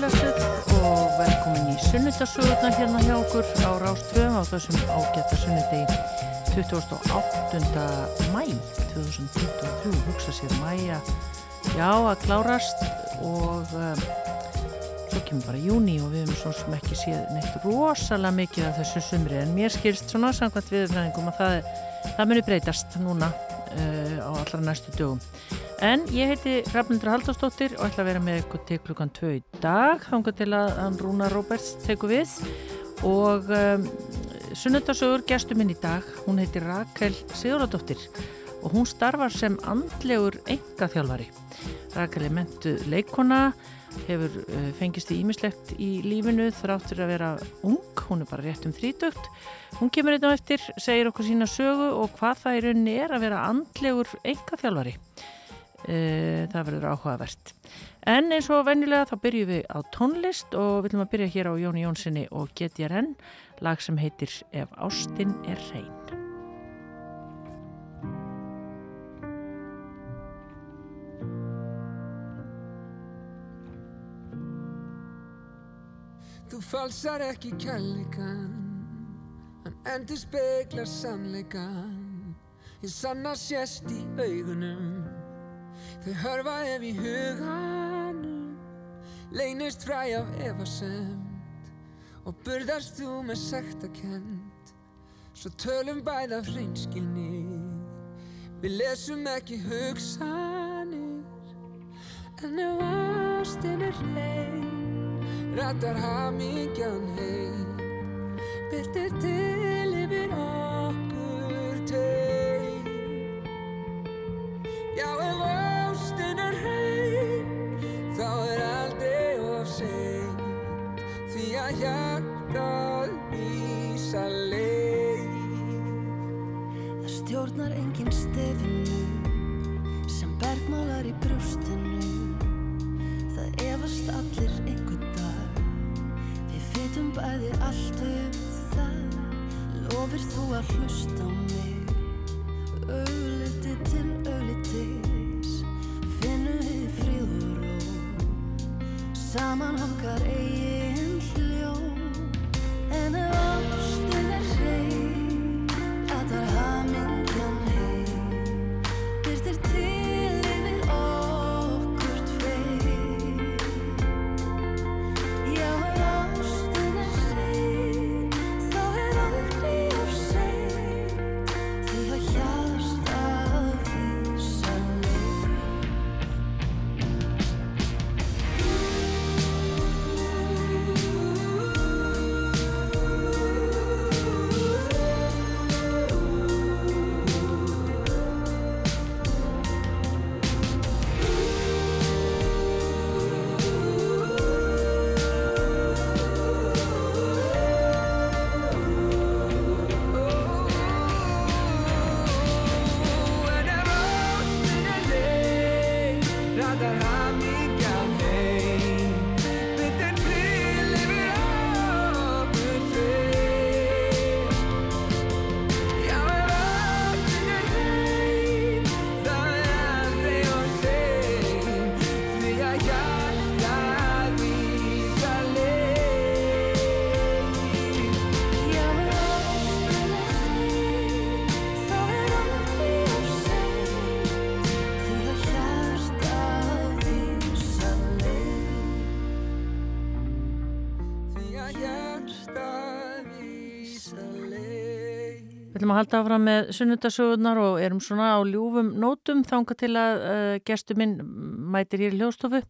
blessuð og velkomin í sunnudasögurna hérna hjá okkur á Rástvöðum á þessum ágæta sunnudegi 28. mæ 2023, hugsa sér mæja já að klárast og um, svo kemur bara júni og við hefum svona sem ekki séð neitt rosalega mikið af þessu sumri en mér skilst svona samkvæmt viðfræðingum að það, það muni breytast núna uh, á allra næstu dögum En ég heiti Rafnildur Haldarsdóttir og ætla að vera með ykkur til klukkan 2 í dag, þángu til að hann Rúna Róberts teku við og um, sunnundarsögur gestur minn í dag, hún heiti Rakel Siguradóttir og hún starfar sem andlegur engaþjálfari. Rakel er mentu leikona, hefur uh, fengist í ímislegt í lífinu þráttur að vera ung, hún er bara rétt um þrítökt. Hún kemur einnig á eftir, segir okkur sína sögu og hvað það í rauninni er að vera andlegur engaþjálfari. Eh, það verður áhugavert. En eins og vennilega þá byrjum við á tónlist og við viljum að byrja hér á Jóni Jónssoni og GTRN lag sem heitir Ef Ástin er reyn Þú falsar ekki kærleikan Hann endur speklar sannleikan Ég sanna sérst í augunum Þau hörfa ef í huganum Leynist fræ af efasemt Og burðast þú með sektakent Svo tölum bæð af hreinskilni Við lesum ekki hugsanir. En ef ástin er reyn Rattar hamingjan heim. Byrtir til yfir okkur teim Já, ef stefinu sem bergmálar í brjóstinu. Það efast allir einhvern dag. Við fytum bæði allt um það. Lofir þú að hlusta á mig Við ætlum að halda áfram með sunnudasögurnar og erum svona á ljúfum nótum þánga til að uh, gestu minn mætir hér í hljóðstofu.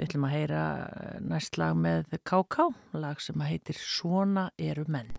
Við ætlum að heyra eh, næst lag með KK, lag sem heitir Svona eru menn.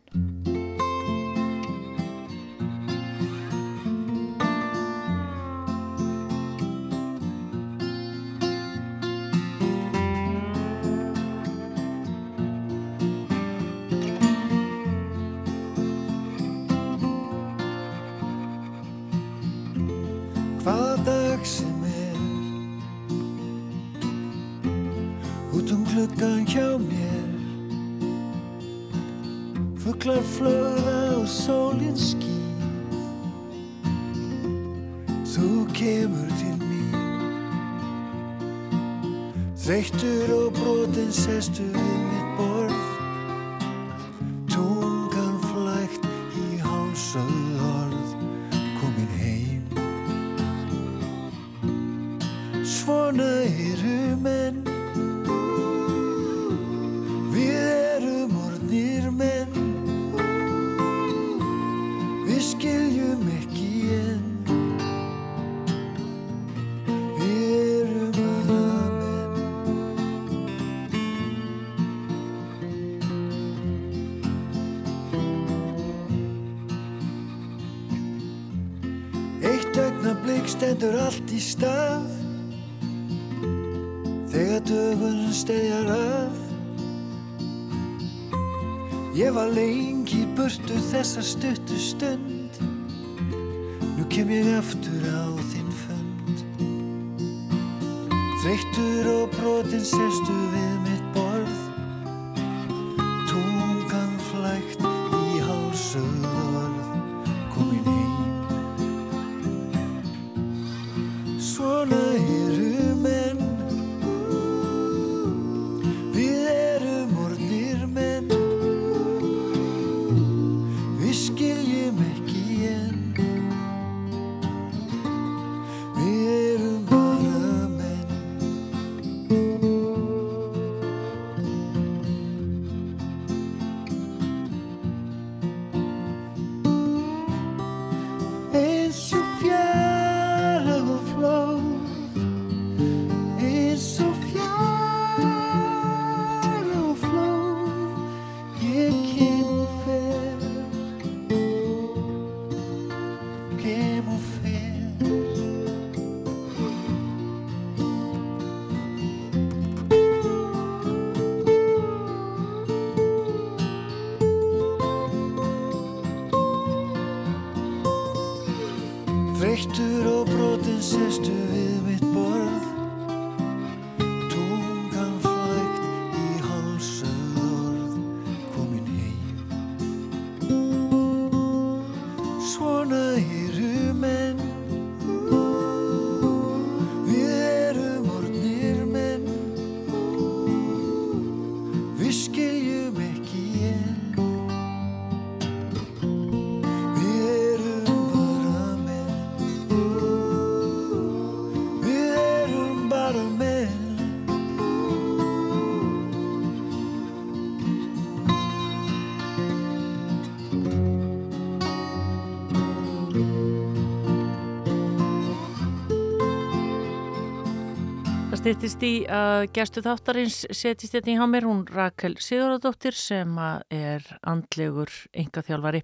Hittist í uh, að gerstu þáttarins setist þetta hérna í hamir, hún Rakel Sigurðardóttir sem er andlegur yngathjálfari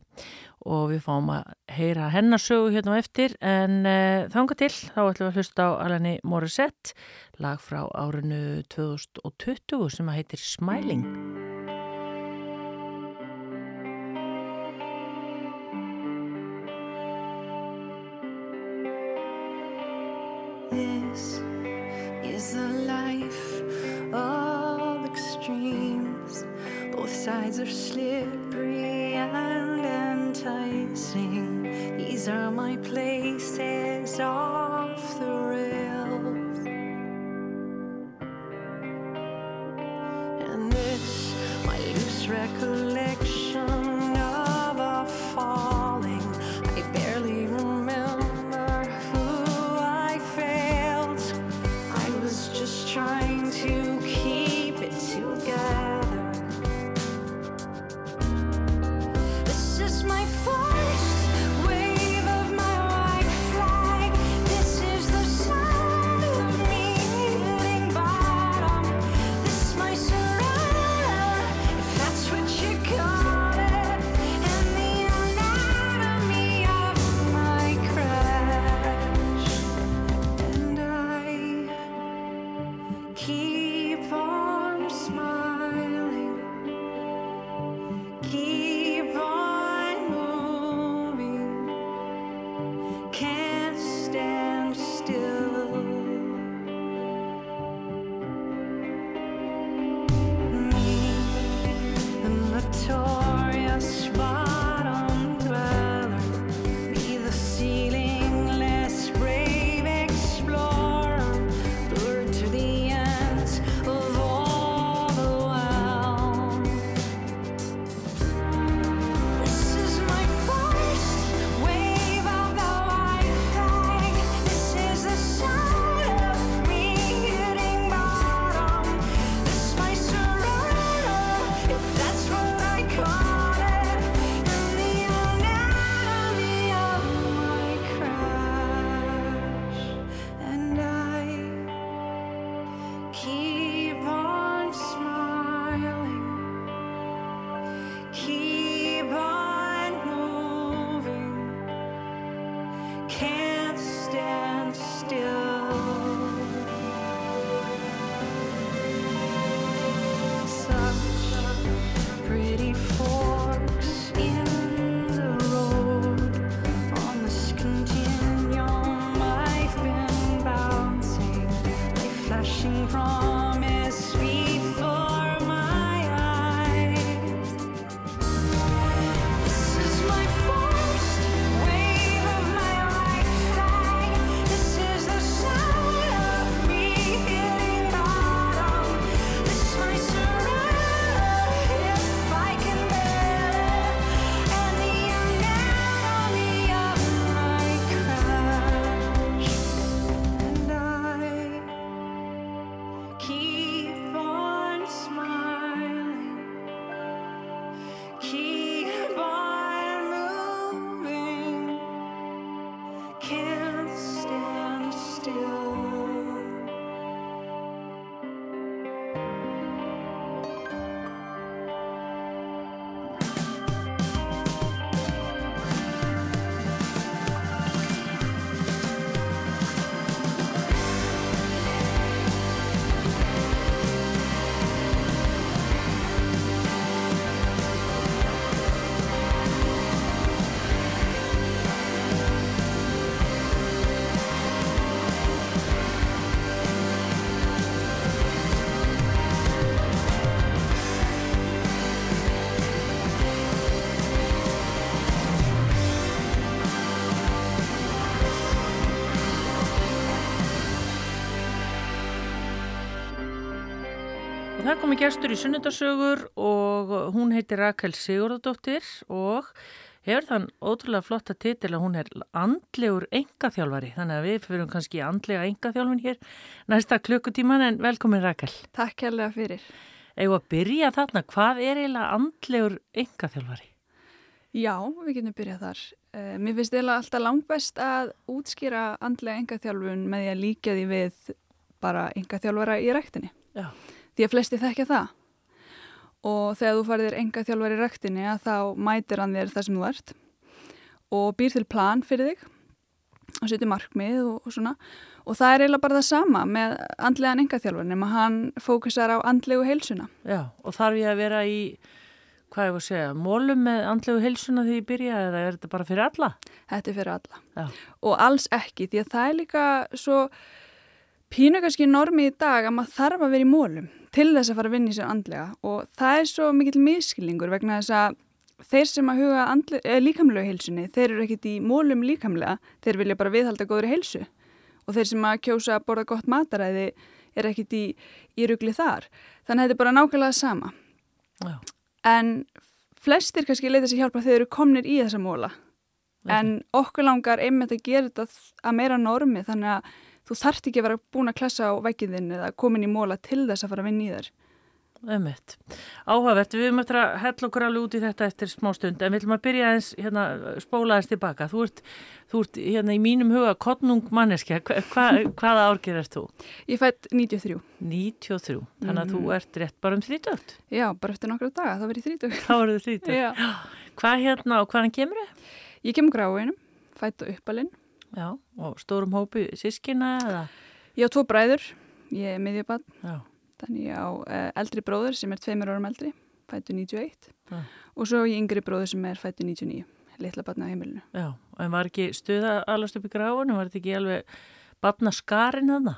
og við fáum að heyra hennarsögu hérna á eftir en uh, þanga til þá ætlum við að hlusta á Alani Morissette lag frá árinu 2020 sem heitir Smiling. words are slippery and enticing. These are my places off the rails. And this, my loose recollection. Komi gestur í sunnudasögur og hún heitir Rakel Sigurðardóttir og hefur þann ótrúlega flotta titil að hún er andlegur engaþjálfari. Þannig að við fyrir kannski andlega engaþjálfun hér næsta klukkutíman en velkomin Rakel. Takk kærlega fyrir. Eða að byrja þarna, hvað er eiginlega andlegur engaþjálfari? Já, við getum byrjað þar. Uh, mér finnst eiginlega alltaf langbest að útskýra andlega engaþjálfun með því að líka því við bara engaþjálfara í rektinni. Já. Því að flesti þekkja það. Og þegar þú farðir engaþjálfara í rektinni að þá mætir hann þér það sem þú ert og býr til plan fyrir þig og setur markmið og, og svona. Og það er eiginlega bara það sama með andlegan engaþjálfur nema hann fókusar á andlegu heilsuna. Já, og þarf ég að vera í, hvað ég var að segja, mólum með andlegu heilsuna því ég byrja eða er þetta bara fyrir alla? Þetta er fyrir alla. Já. Og alls ekki, því að það er líka svo pínu kannski normi í dag að maður þarf að vera í mólum til þess að fara að vinna í sér andlega og það er svo mikill miskilningur vegna þess að þeir sem að huga eh, líkamlegu heilsunni, þeir eru ekkit í mólum líkamlega, þeir vilja bara viðhalda góður heilsu og þeir sem að kjósa að borða gott mataræði er ekkit í, í rugli þar. Þannig að þetta er bara nákvæmlega sama. Já. En flestir kannski leita sér hjálpa þegar þeir eru komnir í þessa móla. En okkur langar einmitt að gera þetta að meira normi þannig að þú þarft ekki að vera búin að klessa á veggiðin eða komin í móla til þess að fara að vinna í þér. Ömmit. Áhugavert, við höfum eftir að hella okkur alveg út í þetta eftir smá stund en við ætlum að byrja aðeins, hérna, spóla aðeins tilbaka. Þú ert, þú ert hérna í mínum huga kottnung manneskja. Hva, hva, hvaða árger ert þú? Ég fætt 93. 93. Þannig að þú Mhm. ert rétt bara um 30. Já, bara eftir nokkru daga, þá verið ég 30. Þá eru þið 30. Já. Hvað hérna og hvaðan kemur þið? Ég kem gráinum, fætt á uppalinn. Já, og stórum hópi sískina eða? Ég á tvo bræður, ég er miðjubann, Já, þannig ég á uh, eldri bróður sem er tveimur árum eldri, fættu 91. Já. Og svo ég yngri bróður sem er fættu 99, litla barna á heimilinu. já. En var ekki stuða allast upp í gráinu? Var þetta ekki alveg batna skarin þarna?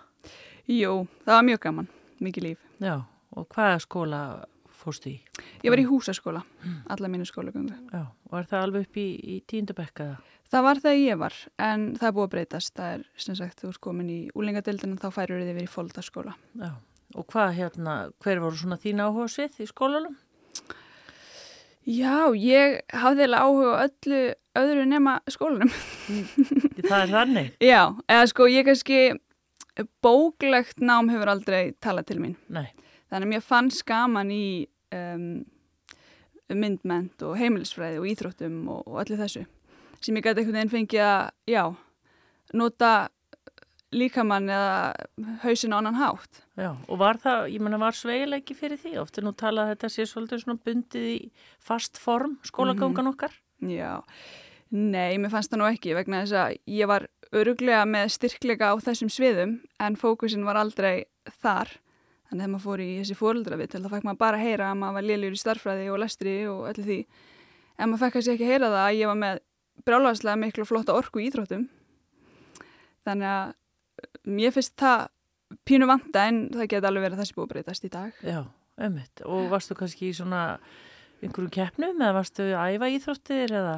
Jú, það var mjög gaman, mikið líf. Já, og hvaða skóla fórstu í? Ég var í húsaskóla, alla mínu skólagöngu. Já, og er það alveg upp í, í tíundabekka það? Var það ég var, en það er búið að breytast. Það er, sem sagt, þú ert komin í úlingadeildinu, þá færur þið verið í fólkdagsskóla. Já, og hvað hérna, hver voru svona þín áhuga svið í skólanum? Já, ég hafði eiginlega áhuga öllu öðru nema skólanum. Það er þannig? Já, eða sko, ég kannski bóklegt nám hefur aldrei talað til mín. Nei, Þannig að mér fannst gaman í um, myndment og heimilisfræði og íþróttum og, og öllu þessu. Sem ég gæti einhvern veginn fengið að, já, nota líkamann eða hausin á annan hátt. já, og var það, ég menna, var sveigileiki fyrir því? Ofta nú talað að þetta sé svolítið svona bundið í fast form skólagangan okkar? Já, Nei, mér fannst það nú ekki vegna þess að ég var öruglega með styrkleika á þessum sviðum en fókusin var aldrei þar. Þannig að þegar maður fór í þessi fóreldrafið til þá fekk maður bara að heyra að maður var liðljur í starffræði og lestri og öllu því. En maður fekk kannski ekki að heyra það að ég var með brjálagslega miklu flotta orku í íþróttum. Þannig að uh, mér finnst það pínu vanta en það geti alveg verið þessi búið að breytast í dag. Já, einmitt. Og varstu kannski í svona einhverjum keppnum eða varstu að æfa íþróttir eða?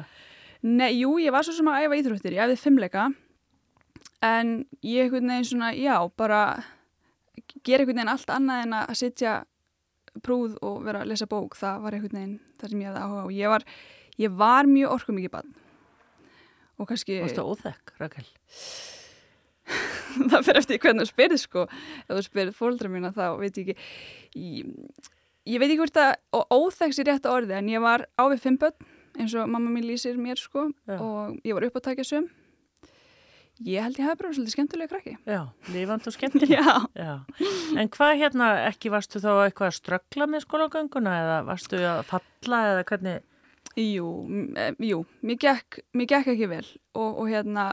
Nei, jú, ég var svo sem að æfa íþróttir, ég æfði fimmleika en ég veginn svona, já, bara gera einhvern veginn allt annað en að sitja prúð og vera að lesa bók, það var einhvern veginn það sem ég hefði áhuga á. Ég var, ég var mjög orkum mikið bann og kannski Varstu óþekk, Rakel? það fyrir eftir hvernig þú spyrir sko ef þú spyrir fóldra mína þá veit ég ekki ég, ég veit ekki hvort að og óþekks er rétt orði en ég var á við fimm börn eins og mamma mín lýsir mér sko Já. og ég var upp á takja söm ég held ég hafi bara svolítið skemmtilega krakki Já, lifand og skemmtileg. já, Já. En hvað hérna, ekki varstu þá eitthvað að ströggla með skólagönguna eða varstu að falla eða hvernig? jú, eh, jú mér gekk, mér gekk ekki vel og, og hérna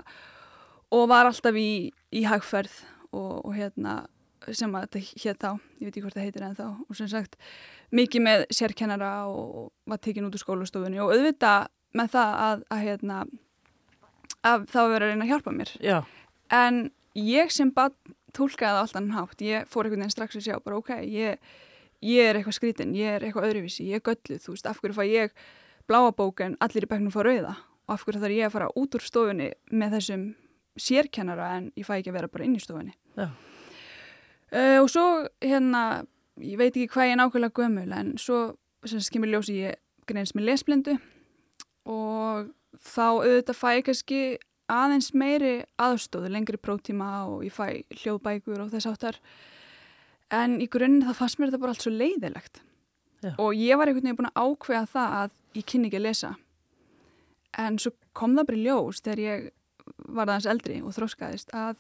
og var alltaf í, í hagferð og, og hérna sem að þetta hétt þá, ég veit ekki hvort það heitir en þá og sem sagt mikið með sérkennara og var tekin út úr skólastofunni og auðvitað með það að, að hérna að það var að reyna að hjálpa mér. Já, en ég sem bara tólkaði það allt annan hátt, ég fór einhvern veginn strax að sjá bara ok, ég, ég er eitthvað skrítin ég er eitthvað öðruvísi, ég er gölluð þú veist, af hverju fæ ég bláa bók en allir í bekknum fá rauða? Og af hverju þarf ég að fara út úr stofunni með þessum sérkennara en ég fæ ekki að vera bara inn í stofunni? Uh, og svo hérna, ég veit ekki hvað ég er nákvæmlega gömul en svo sem sagt kemur ljósi ég greinst með lesblindu og þá auðvitað fæ ég kannski aðeins meiri aðstóðu, lengri prótíma og ég fæ hljóðbækur og þess áttar en í grunninn það fannst mér þetta bara allt svo leiðilegt Já. og ég var einhvern veginn búin að ákveða það að ég kynni ekki að lesa en svo kom það bara í ljós þegar ég var aðeins eldri og þróskaðist að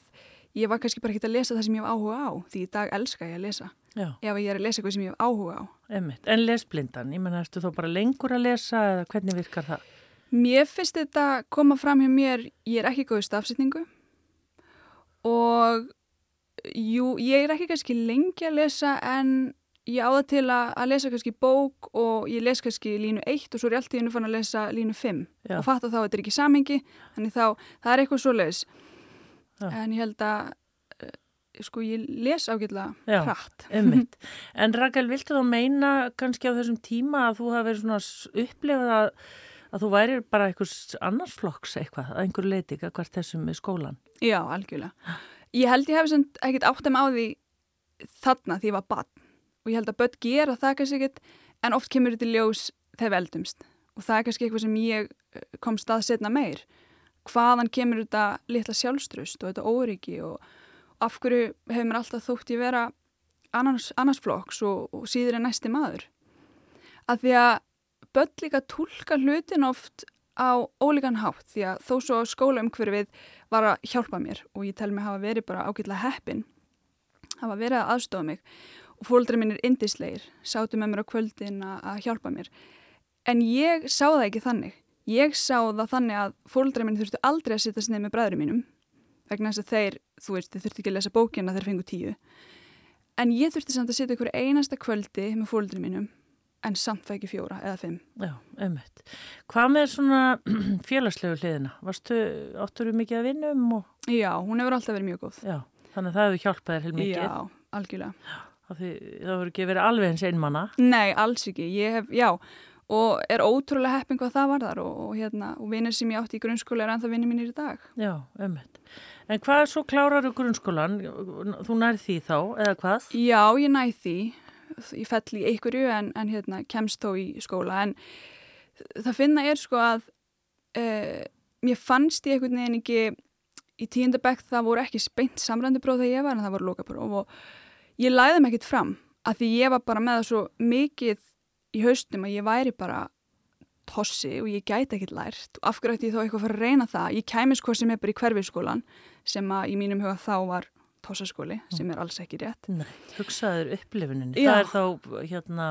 ég var kannski bara ekki að lesa það sem ég hef áhuga á því í dag elska ég að lesa já, ef ég er að lesa eitthvað sem ég hef áhuga á einmitt. En lesblindan, ég menna, ertu þá bara lengur að lesa eða hvernig virkar það? Mér finnst þetta koma fram hjá mér ég er ekki góð í stafsetningu og jú, ég er ekki kannski lengi að lesa en ég á það til að, að lesa kannski bók og ég les kannski línu 1 og svo er ég alltaf innu fann að lesa línu 5 Já. og fatta þá að þetta er ekki samengi þannig þá, það er eitthvað svoleiðis Já. en ég held að uh, sko ég les ágætlega Já. hratt Einmitt. En Rakel, viltu þá meina kannski á þessum tíma að þú hafi verið svona upplifað að, að þú væri bara einhvers annars flokks eitthvað, að einhver leiti hvert þessum með skólan? Já, algjörlega. Ég held ég hef samt ekkert áttum á því þarna því ég var bann og ég held að börn gera það kannski ekkert en oft kemur þetta ljós þegar við eldumst og það er kannski eitthvað sem ég eh, kom stað setna meir. Hvaðan kemur þetta litla sjálfstrust og þetta óryggi og af hverju hefur mér alltaf þótt ég vera annars, annars flokks og, og síður en næsti maður. Að því að börn líka tólka hlutin oft á ólíkan hátt því að þó svo skólaumhverfið var að hjálpa mér og ég tel mig hafa verið bara ágætlega heppin hafa verið að aðstofa mig og fólkdra minn er indisleir sátu með mér á kvöldin að hjálpa mér. En ég sá það ekki þannig. Ég sá það þannig að fólkdra minn þurftu aldrei að sitja snið með bræðurum mínum vegna þess að þeir, þú veist, þeir þurftu ekki að lesa bókina þeir fengu tíu. En ég þurfti samt að sitja ykkur einasta kvöldi með fólkdra mínum en samt það ekki fjóra eða fimm Já, einmitt. Hvað með svona félagslegu hliðina? Varstu, áttur þú mikið að vinna um og, já, hún hefur alltaf verið mjög góð já, þannig að það hefur hjálpað þér heil mikið. já, algjörlega það voru ekki verið alveg eins einmanna. Nei, alls ekki. Ég hef, já, og er ótrúlega heppin hvað það var þar og, og, hérna, og vinnir sem ég átti í grunnskóla er ennþá vinnir mínir í dag. Já, einmitt. En hvað svo klárar grunnskólan? Þú nær því þá, eða hvað? Já, ég næ því. Ég fell í einhverju en, en hérna, kemst þó í skóla. En það finna er sko að uh, mér fannst ég einhvern veginn ekki í tíundabæk það voru ekki speint samrændi próf þegar ég var en það voru lokapróf og ég læði mig ekkert fram að því ég var bara með það svo mikið í haustum að ég væri bara tossi og ég gæti ekkert lært og af hverju ætti ég þá eitthvað að fara að reyna það ég kæmis hvað sem er bara í hverfiskólan sem að í mínum huga þá var tossaskóli sem er alls ekki rétt Nei, hugsaður upplifuninni. Já. Það er þá, hérna,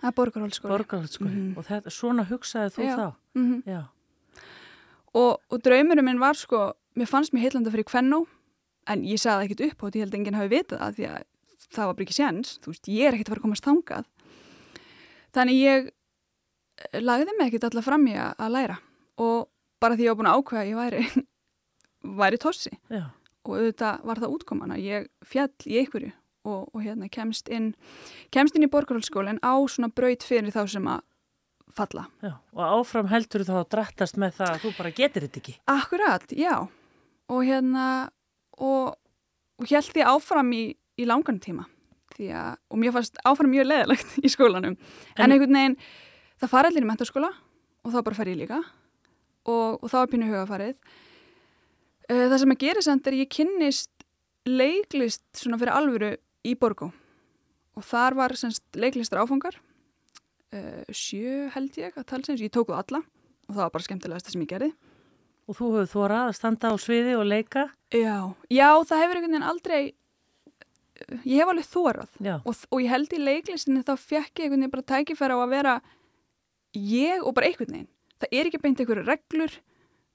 það er borgarhóldskóli borgarhaldsskóli. Mhm. Og þetta, svona hugsaði þú Já. þá? mm Já, og, og draumurinn minn var sko, mér fannst mér heillandi að fyrir kvennó en ég sagði ekkert upp og ég held að enginn hafi vitað það því að það var bara ekki séns, þú veist, ég er ekkert að fara að komast þangað þannig ég eh, lagði mig ekkert alla fram í að læra og bara því ég var búin að ákveða að ég væri væri tossi Já. Og auðvitað var það útkomana ég fjall í einhverju og, og hérna kemst inn kemst inn í borgarhaldsskólinn á svona braut fyrir þá sem að falla. Já. Og áfram heldur þá að drattast með það að þú bara getur þetta ekki. Akkurat, já. Og hérna og, og held því áfram í, í langan tíma. Að, og mér fannst áfram mjög leðilegt í skólanum. En, En- einhvern veginn, það fara allir í mentaskóla og þá bara fer ég líka. Og, og þá er pínu hugafarið það sem að gera samt er ég kynnist leiklist svona fyrir alvöru í Borgó og þar var semst leiklistar áfangar uh, sjö held ég að talsins, ég tók það alla og það var bara skemmtilegast það sem ég gerði Og þú hefur þórað að standa á sviði og leika. Já, já, það hefur einhvern veginn aldrei, ég hef alveg þórað og, og ég held í leiklistinni þá fekk ég einhvern veginn bara tækifæra á að vera ég og bara einhvern veginn. Það er ekki beint einhverju reglur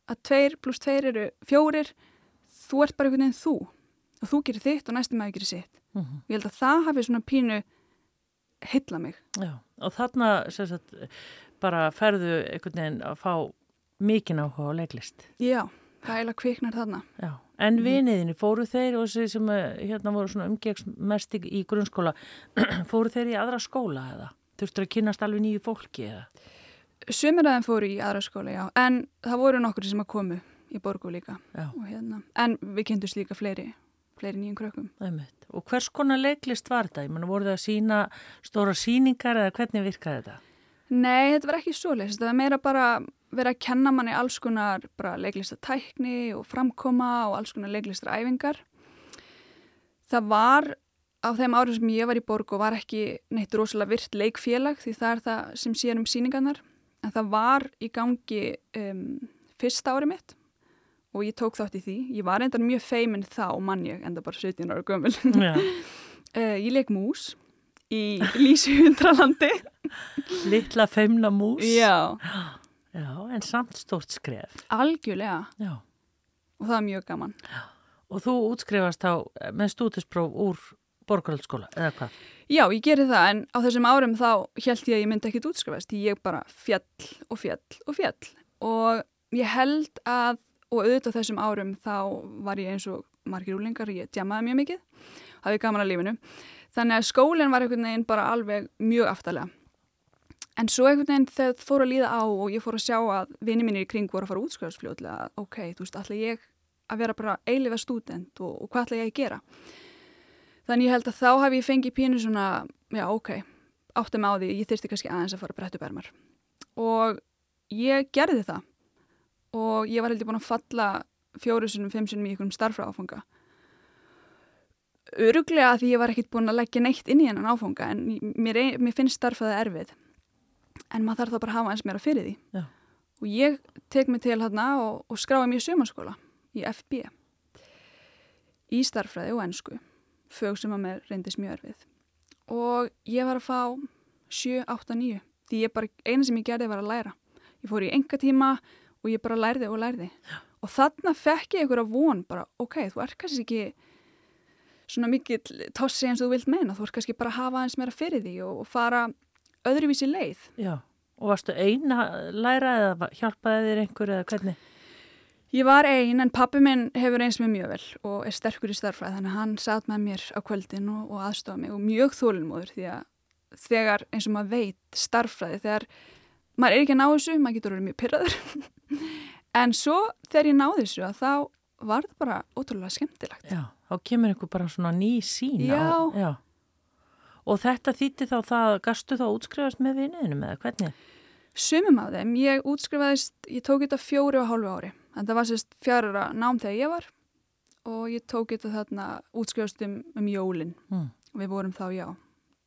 að tveir pluss tveir eru fjórir, þú ert bara einhvern veginn þú og þú gerir þitt og næstum maður gerir sitt. Mhm. Ég held að það hafi svona pínu hylla mig. Já. Og þarna sagt, bara ferðu einhvern veginn að fá mikinn áhuga á leiklist. Já, það eiginlega kviknar þarna. Já. En viniðinni, fóru þeir og þessi sem eh, hérna voru svona umgegs mest í, í grunnskóla, fóru þeir í aðra skóla eða? Þurftur að kynast alveg nýju fólki eða? Sumir aðeim fóru í aðra skóla, já, en það voru nokkur sem að komu í borgu líka. Hérna, en við kynntumst líka fleiri, fleiri nýjum krökkum. Einmitt. Og hvers konar leiklist var þetta? Ég menna, voru það að sína stóra síningar eða hvernig virkaði þetta? Nei, þetta var ekki svoleiðis, þetta var meira bara vera að kenna manni alls konar bara leiklistatækni og framkoma og alls konar leiklistaræfingar. Það var á þeim árum sem ég var í borg og var ekki neitt rosalega virt leikfélag því það er það sem sér um síningarnar en það var í gangi um, fyrsta ári mitt og ég tók þátt í því. Ég var enda mjög feimin þá mann ég, enda bara 17 ára gömul. Já. uh, ég leik mús í Lísi Hundralandi. Litla feimna mús. Já, Já, en samt stórt skref. algjörlega Já. og það er mjög gaman. Og þú útskrifast þá með stúdispróf úr borgarhaldsskóla, eða hvað? Já, ég geri það en á þessum árum þá held ég að ég myndi ekkit útskrifast. Ég bara fjall og fjall og fjall og ég held að og auðvitað þessum árum þá var ég eins og margir úlingar, ég djamaði mjög mikið, hafði gaman að lífinu. Þannig að skólinn var einhvern veginn bara alveg mjög aftalega en svo einhvern veginn þegar það fór að líða á og ég fór að sjá að vini mínir í kring voru að fara útskrifasfljóðlega ok, þú veist, ætla ég að vera bara eilifa stúdent og, og hvað ætla ég að gera Þannig ég held að þá hef ég fengið pínu svona, já ok, átti mig á því, ég þyrsti kannski aðeins að fara að brettu bermar. Og ég gerði það og ég var heldur búin að falla fjóru sinum, fimm sinum í einhverjum starfra áfanga. Öruglega að því ég var ekkit búin að leggja neitt inn í hennan áfanga en mér, ein- mér finnst starfaði erfið. En maður þarf þá bara að hafa eins meira fyrir því. Já. Og ég tek mig til hérna og, og skráði mér í sömarskóla í FB í starffræði og ennsku fög sem að mér reyndist mjög erfið og ég var að fá 7, 8, 9 því ég bara, eina sem ég gerði var að læra ég fór í enga tíma og ég bara lærði og lærði Já. og þarna fekk ég einhverja von bara, ok, þú ert kannski ekki svona mikill tossi eins og þú vilt meina, þú ert kannski bara að hafa eins meira fyrir því og, og fara öðruvísi leið Já. Og varstu eina læra eða hjálpaði þér einhver eða hvernig? Ég var ein en pappi minn hefur eins með mjög vel og er sterkur í starfræð þannig að hann satt með mér á kvöldin og, og aðstofa mig og mjög þólinmóður því að þegar eins og maður veit starfræði þegar maður er ekki að ná þessu, maður getur verið mjög pyrraður en svo þegar ég náði þessu að þá var það bara ótrúlega skemmtilegt. Já, þá kemur einhver bara svona ný sín á. Já. Já. Og þetta þýtti þá það, gastu þá útskrifast með vinniðinu með hvernig? Sumum af þeim, ég útskrifaðist, ég tók þetta fjóri og hálfu ári en það var sérst fjárara nám þegar ég var og ég tók þetta þarna útskrifast um, um jólin Mm. Við vorum þá, já,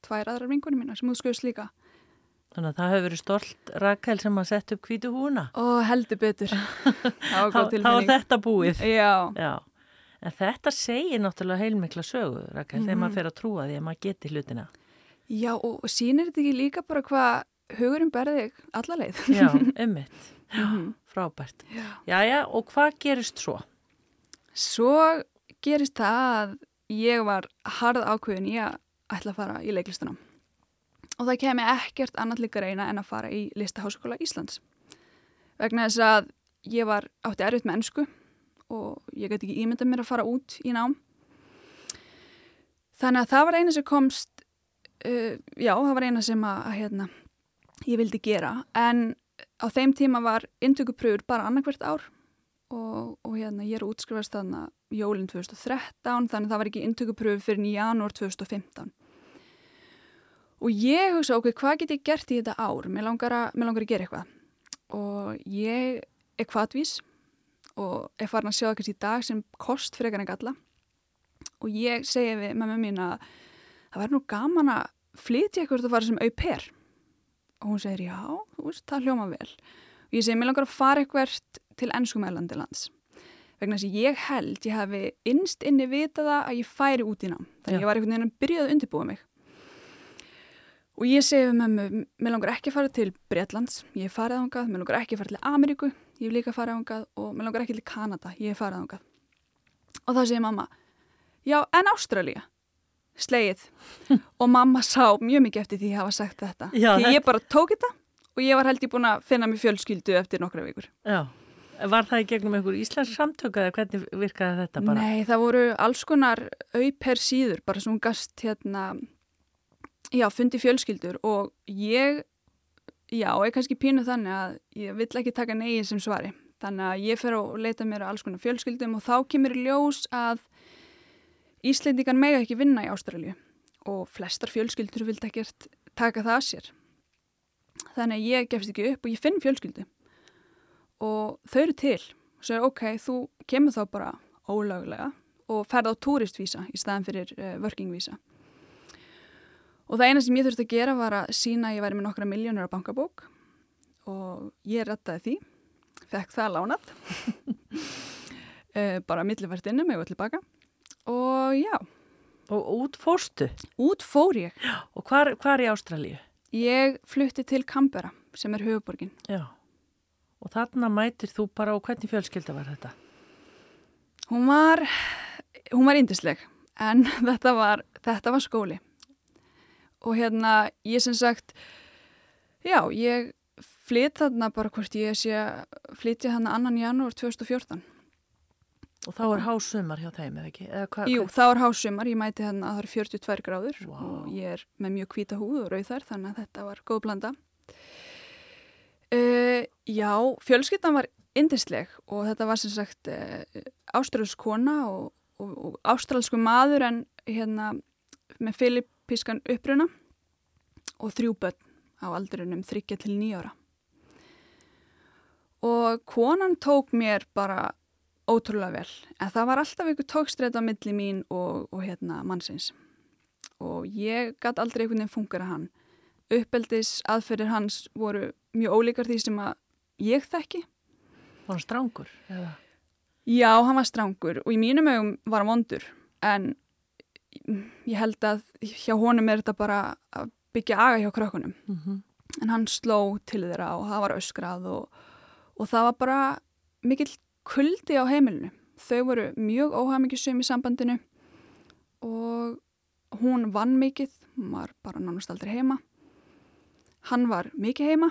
tvær aðrar vingunum mína sem útskjöðust líka. Þannig að það hefur verið stolt Rakel sem að setja upp hvítu húna. Og heldur betur. Það var þetta búið. Já, Já. En þetta segir náttúrulega heilmikla sögu, Rakel, þegar Mhm. maður fer að trúa því að maður geti hlutina. já og, og sýnir þetta ekki líka bara hvað hugurinn berði alla leið. Já, einmitt. Mhm. Frábært. Jæja, og hvað gerist svo? Svo gerist það að ég var harð ákveðin í að ætla að fara í leiklistunum. Og það kemi ekkert annað líka reyna en að fara í listaháskóla Íslands. Vegna þess að ég var átti erfitt með ennsku og ég gæti ekki ímyndað mér að fara út í nám. Þannig að það var eina sem komst, uh, já það var eina sem að, að hérna, ég vildi gera. En á þeim tíma var inntökupröfur bara annarkvært ár og, og hérna ég er útskrifast þarna jólinn 2013 þannig að það var ekki inntökupröfu fyrir í janúar 2015 og ég hugsa ok, hvað get ég gert í þetta ár? Mér langar að, mér langar að gera eitthvað. Og ég er kvatvís og er farin að sjá ekkert í dag sem kost fyrir eitthvað en galla. Og ég segi við mamma mín að það væri nú gaman að flytja eitthvað að fara sem au pair og hún segir já, þú veist, það hljóma vel. Og ég segi, mér langar að fara eitthvað til ennskumælandi lands vegna þess að ég held, ég hafi innst inni vitaða að ég færi út í nám þannig að ég var einhvern veginn að byrja að undirbúa mig. Og ég segi mér langar ekki að fara til Bretlands ég hef farið ángað, mér langar ekki að fara til Ameríku ég hef líka farið ángað og mér langar ekki til Kanada ég hef farið ángað og þá segir mamma, já, en Ástralía slegið og mamma sá mjög mikið eftir því að hafa sagt þetta Já, því ég bara tók þetta og ég var held ég búin að finna mér fjölskyldu eftir nokkra vikur Já. Var það í gegnum einhver íslensk samtöku eða hvernig virkaði þetta bara? Nei, það voru alls konar auper síður, bara hún gast hérna, já, fundi fjölskyldur og ég, já, er kannski pínu þannig að ég vill ekki taka negið sem svari. Þannig að ég fer og leita mér að alls konar fjölskyldum og þá kemur ljós að Íslendingar mega ekki vinna í Ástralju og flestar fjölskyldur vilt ekkert taka það að sér. Þannig að ég gefst ekki upp og ég finn fjölskyldu og þau eru til og segir ok, þú kemur þá bara ólöglega og ferð á túristvísa í staðan fyrir uh, workingvísa. Og það eina sem ég þurfti að gera var að sína að ég væri með nokkra miljónur á bankabók og ég rettaði því, fekk það lánað, uh, bara millivært inni mig og tilbaka og já, Og út fórstu? út fór ég. Og hvar, hvar í Ástralíu? Ég flutti til Canberra sem er höfuborgin. Já. Og þarna mætir þú bara og hvernig fjölskylda var þetta? Hún var, hún var indisleg en þetta var, þetta var skóli og hérna ég sem sagt, já ég flytt þarna bara hvort ég sé að flytja þarna annan janúar 2014. Og þá er hásumar hjá þeim, eða ekki? Eða hva, Jú, þá er hásumar, ég mæti þarna að það eru 42 gráður Vá. og ég er með mjög hvíta húð og rauðar þannig að þetta var góð blanda. Uh, já, fjölskyldan var indisleg og þetta var sem sagt uh, ástralsk kona og, og, og ástralsku maður en hérna með filipískan uppruna og þrjú börn á aldrinum 3 til 9 ára. Og konan tók mér bara ótrúlega vel, en það var alltaf einhver tókstrætt á milli mín og, og hérna mannsins. Og ég gæti aldrei einhvern veginn fungara hann. Uppeldis aðferðir hans voru mjög ólíkar því sem að ég þekki. Var hann strángur? Eða? Já, hann var strángur og í mínum augum var hann vondur en ég held að hjá honum er þetta bara að byggja aga hjá krökkunum Mm en hann sló til þeirra og það var öskrað og, og það var bara mikill kuldi á heimilinu. Þau voru mjög óhafmyggisum í sambandinu og hún vann mikið, hún var bara nánast aldrei heima. Hann var mikið heima,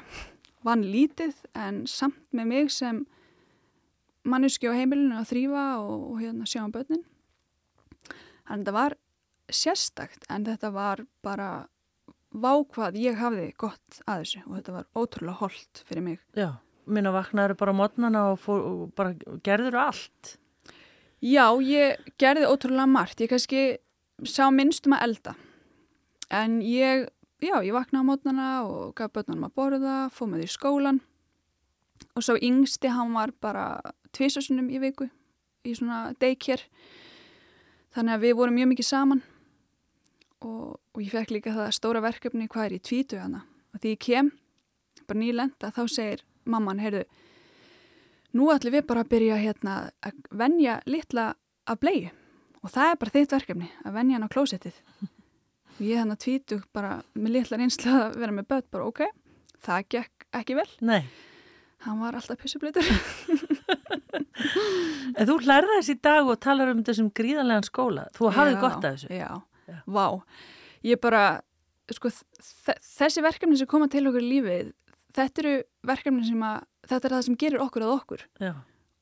vann lítið en samt með mig sem manneski á heimilinu að þrýfa og, og hérna sjá um börnin. Þannig þetta var sérstakt en þetta var bara vákvað ég hafði gott að þessu og þetta var ótrúlega holdt fyrir mig. Já. Minna vaknaður bara mótnana og, fór, og bara gerður allt. Já, ég gerði ótrúlega margt. Ég kannski sá minnstum að elda. En ég, já, ég vaknaði mótnana og gaf börnunum að borða, fóð með því skólan og svo yngsti hann var bara tvisasunum í viku í svona daycare. Þannig að við vorum mjög mikið saman og, og ég fekk líka það stóra verkefni hvað er í tvítu hana. Og því ég kem, bara nýlenda, þá segir mamman, heyrðu, nú ætlum við bara að byrja hérna að venja litla að bleiðu og það er bara þitt verkefni, að venja hann á klósettið. Ég hann að tvítu bara með litla reynslu að vera með börn, bara ok, það gekk ekki vel. Nei. Hann var alltaf pissublitur. En þú lærði þess í dag og talar um þessum gríðanlegan skóla. Þú hafði Já, gott af þessu. Já, Já. vá. Ég bara, sko, þessi verkefni sem koma til okkur í lífið, þetta eru verkefni sem að, þetta er það sem gerir okkur að okkur Já.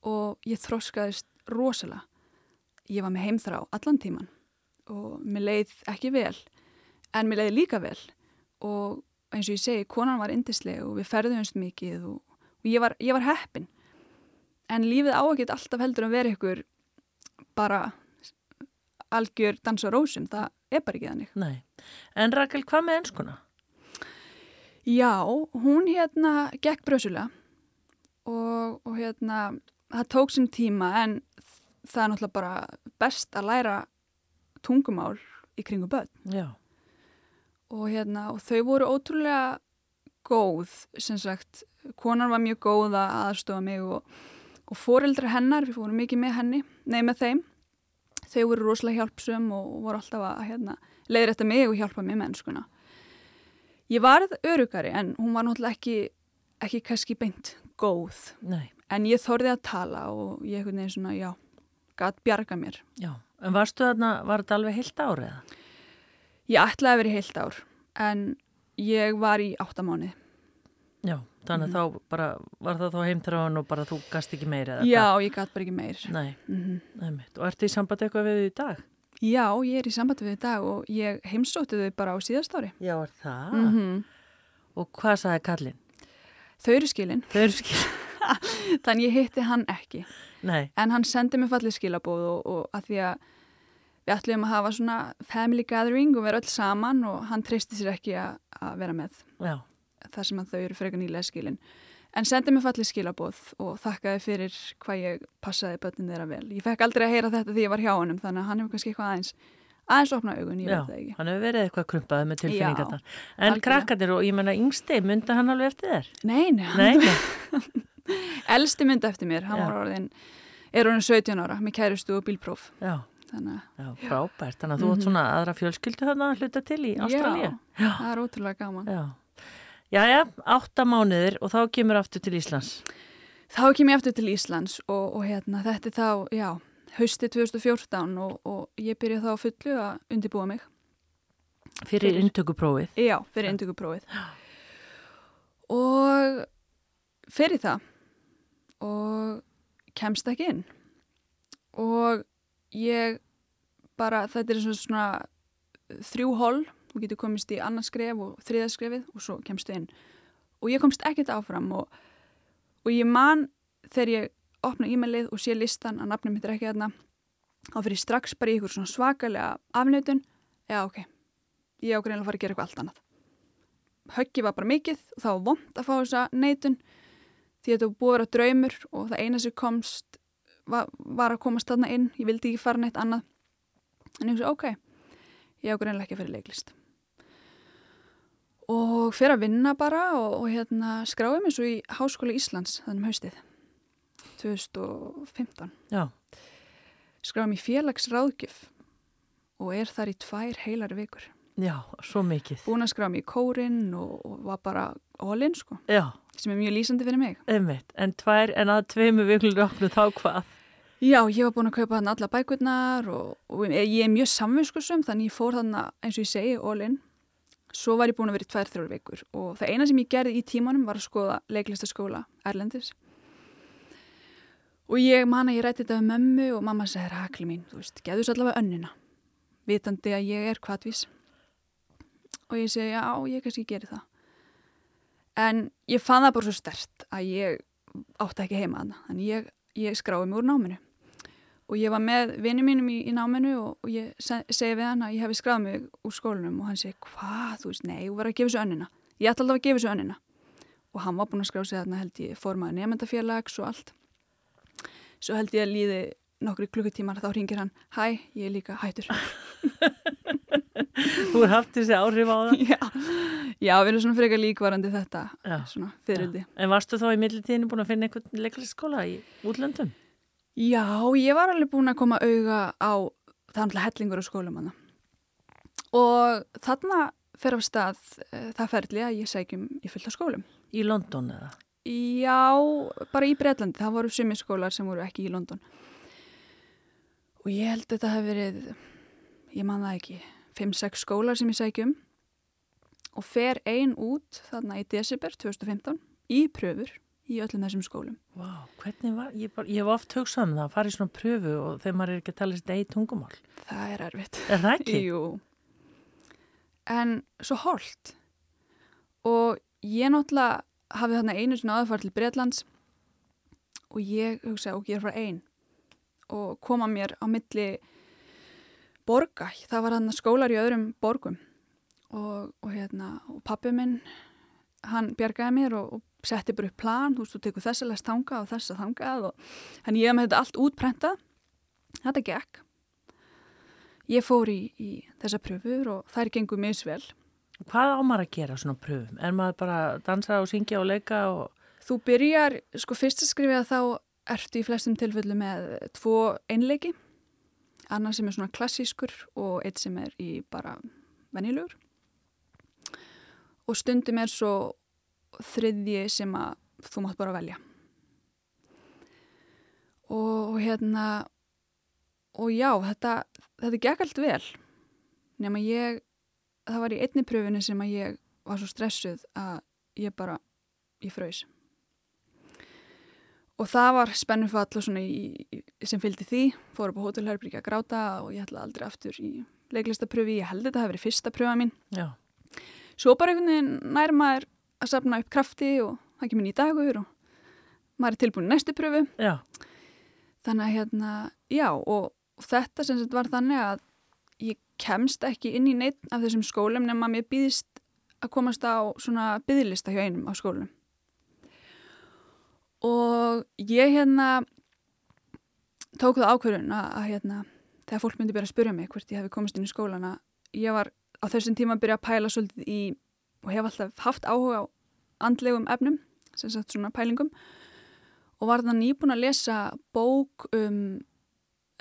og ég þroskaðist rosalega. Ég var með heimþrá allan tíman og mér leið ekki vel, en mér leið líka vel og eins og ég segi, konan var indisleg og við ferðumst mikið og, og ég, var, ég var heppin. En lífið á ekkert alltaf heldur að vera ykkur bara algjör dans á rósum, það er bara ekki þannig. Nei. En Rakel, hvað með enskuna? Já, hún hérna gekk brösulega og, og hérna það tók sinn tíma en það er náttúrulega bara best að læra tungumál í kringu börn. Já. og hérna og þau voru ótrúlega góð sem sagt, konan var mjög góð að aðstofa mig og, og foreldra hennar, við fórum mikið með henni nei með þeim, þau voru rosalega hjálpsum og, voru alltaf að hérna, leiðir þetta mig og hjálpa mér mennskuna ég varð örugari en hún var náttúrulega ekki ekki kannski beint góð Nei. en ég þorði að tala og ég einhvern veginn svona, já, gæt bjarga mér Já. En varstu þarna, var þetta alveg heilt árið? ég ætlaði að vera heilt ár en ég var í áttamáni Já. Þannig að þá bara, var það þá heimþráin og bara þú gast ekki meira? eða já, ég gæt bara ekki meir? Nei, mm nei mitt. Og ertu í samband eitthvað við þau í dag? Já, ég er í sambandi við í dag og ég heimsótti þau bara á síðast ári. Já, er það? Mm Og hvað sagði kallinn? Þau eru skilin, Þau eru skil. þannig ég hitti hann ekki. Nei, En hann sendi mér fallið skilabóð og, og að því að við ætlum að hafa svona family gathering og vera öll saman og hann treysti sér ekki að, að vera með já, þar sem að þau eru frekar nýlega skilin. En sendi mér fallið skilabóð og þakkaði fyrir hvað ég passaði börnin þeirra vel. Ég fekk aldrei að heyra þetta því ég var hjá honum þannig að hann hefur kannski eitthvað aðeins, aðeins opna augun, ég já. veit það ekki. Hann hefur verið eitthvað krumpaði með tilfinningarnar. En algjörlega. krakkarnir og ég menna yngsti, myndi hann alveg eftir þér? Nei, nei, hann elsti myndi eftir mér, hann Já. var orðin, er orðin 17 ára með kærustu og bílpróf. Já, Þannig já, frábært. Þannig að þú átt svona aðra fjölskyldu þarna að hluta til í Ástralíu. já, það er ótrúlega gaman. Já. Jæja, átta mánuðir og þá kemur aftur til Íslands. Þá kem ég aftur til Íslands og, og hérna, þetta er þá, já, hausti 2014 og, og ég byrja þá fullu að undibúa mig. Fyrir Fyrir- intökuprófið. Já, fyrir induguprófið. Og fyrir það og kemst ekki inn. Og ég bara, þetta er svona, svona þrjú hol, þú getur komist í annars skref og þriða skrefið og svo kemstu inn. Og ég komst ekkert áfram og, og ég man þegar ég opna e-mailið og sé listan að nafnum mitt er ekki þarna, þá fyrir strax bara í ykkur svona svakalega afnöðun, já ok, ég á greinlega að fara að gera eitthvað allt annað. Höggi var bara mikið og það var vond að fá þessa neitun því þetta búið að vera draumur og það eina sem komst var, var að komast þarna inn. Ég vildi ekki fara neitt annað. En ég hugsa ok, ég á greinlega ekki að fyrir leiklist og fyrir að vinna bara og, og hérna skráði mig svo í Háskóla Íslands þannig um haustið 2015 Já, skráði í félagsráðgjöf og er þar í tvær heilar vikur já, svo mikið. búin að skráða mig í kórin og, og var bara all-in sko, Já, sem er mjög lýsandi fyrir mig. einmitt. En, tvær, en að tveimu viklur okkur þá hvað? Já, ég var búin að kaupa hann alla bækurnar og, og ég er mjög samvinskusum þannig ég fór þannig eins og ég segi all-in. Svo var ég búin að vera í tvær, þrjóður vikur og það eina sem ég gerði í tímanum var að skoða leiklistaskóla Erlendis. Og ég man að ég rætti þetta við mömmu og mamma segir, Hakli mín, þú veist, geðu svo allavega önnina, vitandi að ég er kvatvís. Og ég segi, já, ég kannski geri það. En ég fann það bara svo stert að ég átti ekki heima þarna. Þannig ég, ég skráði mig úr náminu. Og ég var með vinnu mínum í, í náminu og, og ég se, segi við hann að ég hefði skráð mig úr skólanum og hann segi, hvað, þú veist, nei, þú verður að gefa þessu önnina. Ég ætla alltaf að gefa þessu önnina. Og hann var búin að skráða sig þarna held ég formaði nefndafélags og allt. Svo held ég að líði nokkri klukkutímar þá ringir hann, hæ, ég er líka hættur. Þú er haft þessi áhrif á það? já, já, við erum svona frekar líkvarandi þetta, Já. svona. En varstu þá í millitíðinu búin að finna einhvern leiklistaskóla í útlöndum? Já, ég var alveg búin að koma auga á alltaf hellingur á skólum hana. Og þarna fer af stað uh, það ferli að ég segjum í fullt af skólum. Í London eða? Já, bara í Breitlandi. Það voru sumi skólar sem voru ekki í London. Og ég held að þetta hef verið, ég man það ekki, 5-6 skólar sem ég segjum og fer ein út þarna í desember 2015 í pröfur í öllum þessum skólum. Hvernig var, ég, bara, ég hef oft hugsað um það að fara í svona pröfu og þegar maður er ekki að tala sitt eigi tungumál. Það er erfitt. Er það ekki? Jú. En svo holdt. Og ég náttúrulega hafði þarna einu sinna aðfært til Breitlands og ég hugsaði ok, ég er frá einn og koma mér á milli borga. Það var hann skólar í öðrum borgum og, og hérna, og pappi minn hann bjargaði mér og, og setti bara upp plan, þú veist, þú tekur þessa lest þangað og þessa þangað og hann ég hef með þetta allt útprentað. Þetta gekk. Ég fór í, í þessa pröfur og þær gengur misvel. Hvað á maður að gera svona pröfum? Er maður bara að dansa og syngja og leika og... Þú byrjar, sko fyrst að skrifa þá ertu í flestum tilfellu með tvo einleiki, annar sem er svona klassískur og eitt sem er í bara venjulegur. Og stundum er svo þriðji sem að þú mátt bara velja. Og, og hérna, og já, þetta, þetta gekk allt vel. Nefn að ég, það var í einni pröfunni sem að ég var svo stressuð að ég bara, ég fröys. Og það var spennufall og svona í, sem fylgdi því, fór upp á hótelherbríkja að gráta og ég ætla aldrei aftur í leiklistapröfi, ég held þetta hafi verið fyrsta pröfa mín. Já, Svo bara einhvern veginn nær maður að safna upp krafti og það kemur nýja dagur og maður er tilbúin næstu pröfu. já, Þannig að hérna, já og, og þetta sem sagt var þannig að ég kemst ekki inn í neitt af þessum skólum nema mér býðist að komast á svona byðlista hjá einum á skólum. Og ég hérna tók það ákvörðun að, að hérna, þegar fólk myndi byrja að spyrja mig hvort ég hefði komast inn í skólan að ég var á þessum tíma að byrja að pæla svolítið í og hef alltaf haft áhuga á andlegum efnum, sem sagt svona pælingum og var það nýbúin að lesa bók um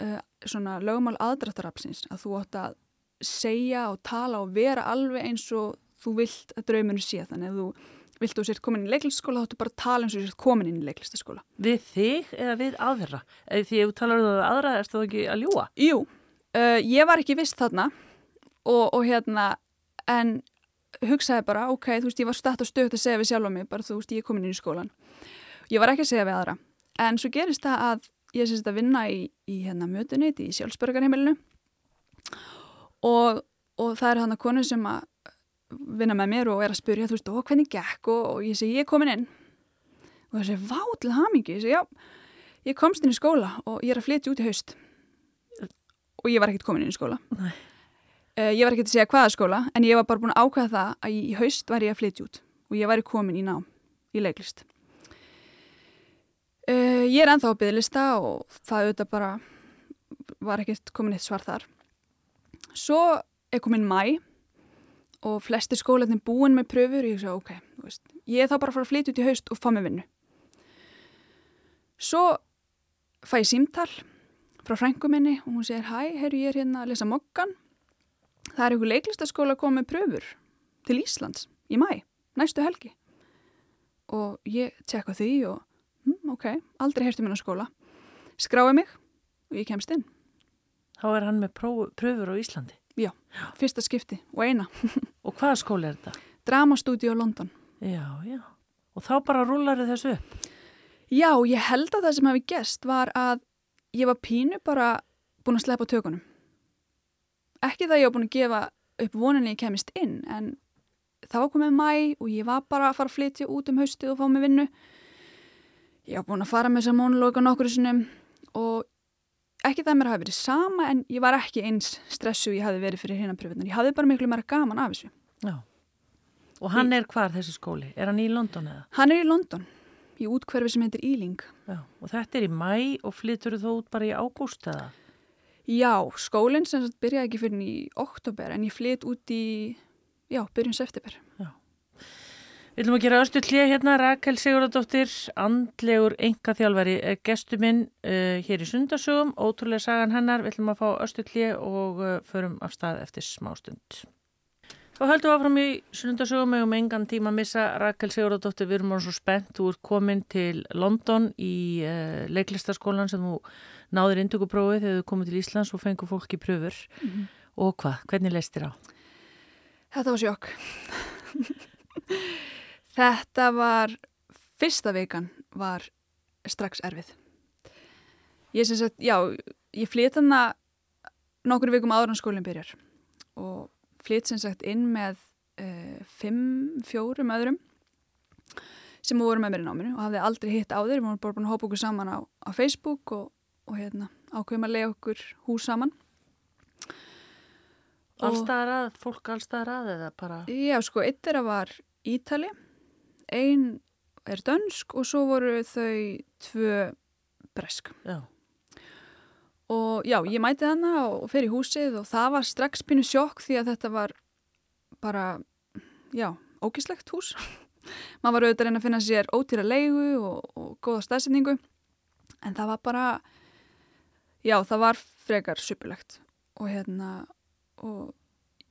uh, svona lögumál aðdráttarapsins að þú átt að segja og tala og vera alveg eins og þú vilt að drauminu sé þannig að þú vilt þú sért komin í leiklistaskóla þá áttu bara að tala eins og þú sért komin inn í leiklistaskóla við þig eða við aðra? Eða því ef þú talar um það aðra, erst þú ekki að ljúa? Jú, uh, ég var ekki vist þarna og, og hérna en hugsaði bara, ok, þú veist, ég var stætt og stöðt að segja við sjálf á mig, bara þú veist, ég er komin inn í skólan ég var ekki að segja við aðra. En svo gerist það að ég sést að vinna í, í hérna mötunit í sjálfsbörgarheimilinu og, og það er hann að konu sem að vinna með mér og er að spyrja, þú veist, ó, hvernig gekk? Og, og ég segi, ég er komin inn. Og það segi, vá, til hamingi ég segi, já, ég komst inn í skóla og ég er að flytja út í haust. Og ég var ekkert komin inn í skóla. Nei. Uh, ég var ekkert að segja hvaða skóla en ég var bara búin að ákveða það að í, í haust var ég að flytja út og ég væri komin í nám í leiklist. Uh, ég er ennþá á byggðlista og það auðvitað bara var ekkert komin eitt svar þar. Svo er komin mæ og flestir skólanir búin með pröfur og ég sagði ok, veist, ég er þá bara að fara að flytja út í haust og fá mig vinnu. Svo fæ ég símtal frá frængu minni og hún segir hæ, herru ég er hérna að lesa mokkan það er einhver leiklistaskóla að koma með pröfur til Íslands í mæ, næstu helgi og ég tjekka því og hm, ok, aldrei heyrstu minna skóla skrái mig og ég kemst inn Þá er hann með pröfur á Íslandi. já, fyrsta skipti og eina Og hvaða skóli er þetta? Dramastúdíu á London Já, já. Og þá bara rúlar þessu upp. Já, ég held að það sem hafi gest var að ég var pínu bara búin að sleppa tökunum. Ekki það ég var búin að gefa upp voninni ég kemist inn, en var komið mæ og ég var bara að fara að flytja út um haustið og fá mig vinnu. Ég var búin að fara með þessa mónulóka nokkur sinnum og ekki það að mér hafi verið sama en ég var ekki eins stressu ég hafi verið fyrir hérna pröfunar. Ég hafi bara miklu meira gaman af þessu. Já. Og hann er hvar þessi skóli? Er hann í London eða? Hann er í London, í útkverfi sem heitir Ealing. Já. Og þetta er í mæ og flyttur þú út bara í ágúst eða? Já, skólinn sem sagt byrjaði ekki fyrir í oktober en ég flytt út í, já, byrjun september. Við viljum að gera östu hlið hérna, Rakel Sigurðardóttir, andlegur engaþjálfari, er gestu minn uh, hér í sundarsögum, ótrúlega sagan hennar, við viljum að fá östu hlið og uh, förum af stað eftir smástund. Þá höldum við áfram í sunnundasögum með um engan tíma að missa Rakel Sigurðardóttir, við erum án svo spennt, þú ert komin til London í uh, leiklistaskólan sem þú náðir induguprófið þegar þú komið til Íslands og fengur fólk í pröfur og hvað, hvernig leist þér á? Þetta var sjokk. Þetta var, fyrsta vikan var strax erfið. Ég sem sagt, já, ég flyt hana nokkur vikum áður en skólinn byrjar og flyt sem sagt inn með uh, fimm, fjórum öðrum sem voru með mér í náminu og hafði aldrei hitt á þeir, við vorum bara búin að hópa okkur saman á, á Facebook og, og hérna, ákveðum að lega okkur hús saman. Allstaðar að, fólk allstaðar að eða bara... Já, sko, eitt þeirra var Ítali, ein er dönsk og svo voru þau tvö bresk. Já, Og já, ég mæti hana og fer í húsið og það var strax pínu sjokk því að þetta var bara, já, ógislegt hús. Man var auðvitað að reyna að finna sér ótýra leigu og, og góða staðsendingu en það var bara, já, það var frekar supulegt og hérna, og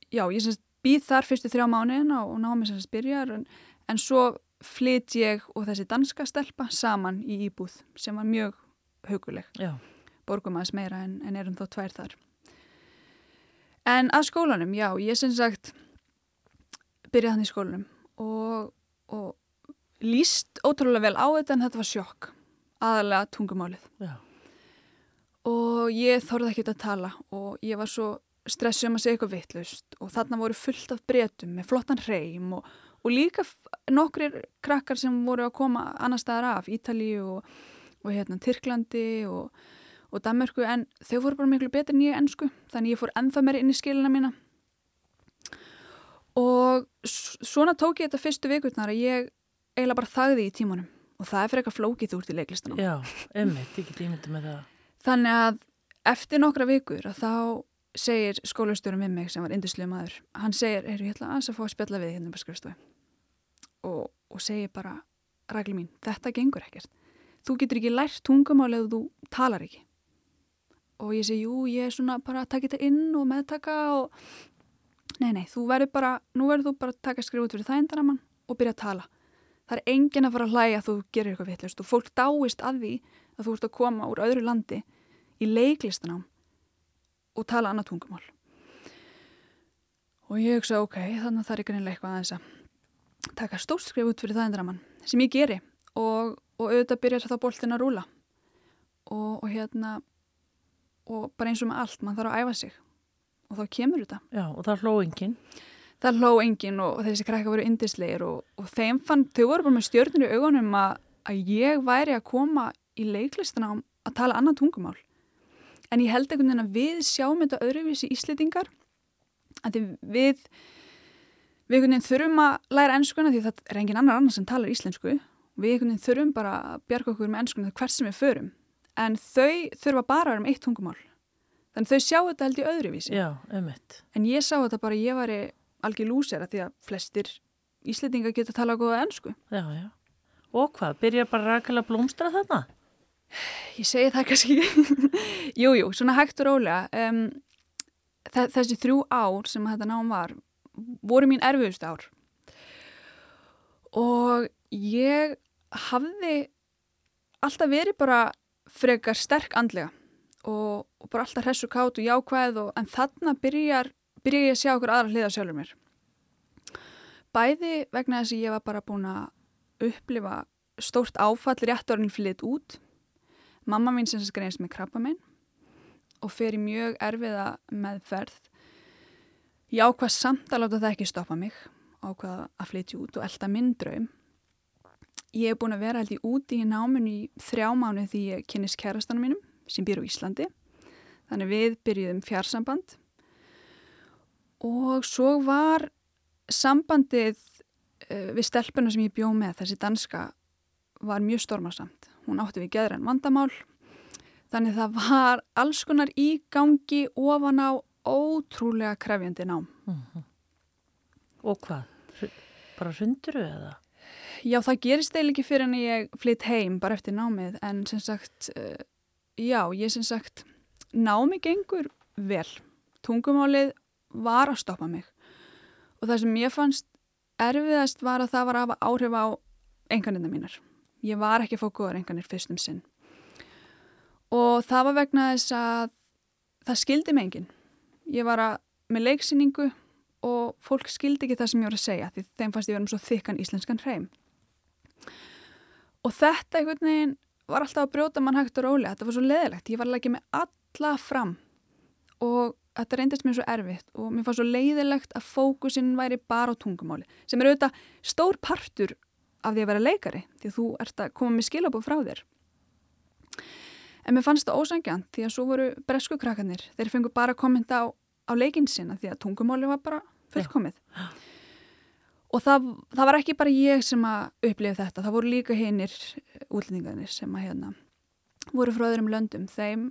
já, ég semst býð þar fyrstu þrjá mánuðina og námi semst byrjar en, en svo flyt ég og þessi danska stelpa saman í íbúð sem var mjög huguleg já, borgum aðeins meira en, en erum þó tvær þar. En að skólanum, já, ég sem sagt byrjaði hann í skólanum og, og líst ótrúlega vel á þetta en þetta var sjokk, aðalega tungumálið. já, Og ég þorði ekki að tala og ég var svo stressuð um að segja eitthvað vittlust og þarna voru fullt af bretum með flottan hreim og, og líka nokkrir krakkar sem voru að koma annar staðar af, Ítalíu og, og hérna Tyrklandi og, og Danmörku. En þau voru bara miklu betur en ég ennsku þannig ég fór ennþá meir inn í skilina mína. Og svona tók ég þetta fyrstu vikutnar að ég eiginlega bara þagði í tímanum. Og það er fyrir eitthvað flókið þú ert í leiklistanum. Já, emmitt, ég get ímyndið með það. Þannig að eftir nokkra vikur að þá segir skólastjórum við mig sem var indislega maður, hann segir, heyrðu, ég ætla að fá að spjalla við hérna bara skrifstofu og, og segir bara, rækli mín, þetta gengur ekkert. Þú getur ekki lært tungumál eða þú talar ekki. Og ég segi, jú, ég er svona bara að taka þetta inn og meðtaka og nei, nei, þú verður bara, nú verður þú bara að taka skrif út fyrir þægindaramann og byrja að tala. Það er enginn að fara að hlæja að þú gerir eitthvað vittlust og fólk dáist að því að þú ert að koma úr öðru landi í leiklistanám og tala annað tungumál. Og ég hugsa, ok, þannig að það er ekki reynilega eitthvað aðeins að taka stórt skrif út fyrir það endramann sem ég geri og, og auðvitað byrjar þá boltin að rúla og, og hérna og bara eins og með allt, mann þarf að æfa sig og þá kemur þetta. Já, og það hló enginn. Það hló enginn og, þessi krakka voru indislegir og, og þeim fann, þau voru bara með stjörnir í augunum að, að ég væri að koma í leiklistina að tala annað tungumál. En ég held einhvern veginn að við sjáum þetta öðruvísi íslitingar að við við einhvern veginn þurfum að læra ennskuna því það er engin annar annar sem talar íslensku við einhvern veginn þurfum bara að bjarga okkur með ennskuna hvert sem við förum en þau þurfa bara að vera um eitt tungumál þannig þau sjá þetta held í öðruvísi Já. En ég sá þetta bara, ég væri algjör lúsera því að flestir Íslendingar geta að tala góða ennsku. Já, já. Og hvað, byrja bara rækilega blómstra þarna? Ég segi það kannski ekki. jú, jú, svona hægt og rólega. Um, þessi þrjú ár sem þetta nám var, voru mín erfiðust ár. Og ég hafði alltaf verið bara frekar sterk andlega og, og bara alltaf hressu kátt og jákvæð og, en þarna byrjar, byrjar ég að sjá okkur aðra hliða sjálfur mér. Bæði vegna þess að ég var bara búin að upplifa stórt áfall rétt orðin flytt út. Mamma mín sem skreinist með krabba minn og fer í mjög erfiða meðferð. Ég ákvað samt að láta það ekki stoppa mig, ákvað að flytja út og elda minn draum. Ég hef búin að vera held í úti í náminu í þrjá mánu því ég kynist kærastanum mínum sem býr á Íslandi. Þannig við byrjuðum fjarsamband og svo var sambandið uh, við stelpuna sem ég bjó með, þessi danska, var mjög stormarsamt. Hún átti við geðran vandamál, þannig það var alls konar í gangi ofan á ótrúlega krefjandi nám. Og hvað? Bara hundru eða? Já, það gerist eiginlega ekki fyrir en ég flytt heim bara eftir námið, en sem sagt, uh, já, ég sem sagt, námi gengur vel. Tungumálið var að stoppa mig. Og það sem ég fannst erfiðast var að það var að hafa áhrif á enganina mínar. Ég var ekki að fá góðar enganir fyrst um sinn. Og það var vegna þess að það skildi mig enginn. Ég var að, með leiksýningu og fólk skildi ekki það sem ég var að segja því þeim fannst ég verið um svo þykkan íslenskan hreim. Og þetta einhvern veginn var alltaf að brjóta mann hægt og rólega. Þetta var svo leðilegt. Ég var að leggja mig alla fram og þetta reyndist mér svo erfitt og mér fannst svo leiðilegt að fókusinn væri bara á tungumáli sem er auðvitað stór partur af því að vera leikari því þú ert að koma með skilabóð frá þér. En mér fannst það ósangjant því að svo voru bresku krakkarnir. Þeir fengu bara kommenta á, á leikinn sinna því að tungumáli var bara fullkomið. Og það, það var ekki bara ég sem að upplifa þetta. Það voru líka hinnir útlendingarnir sem að hérna voru frá öðrum löndum. Þeim,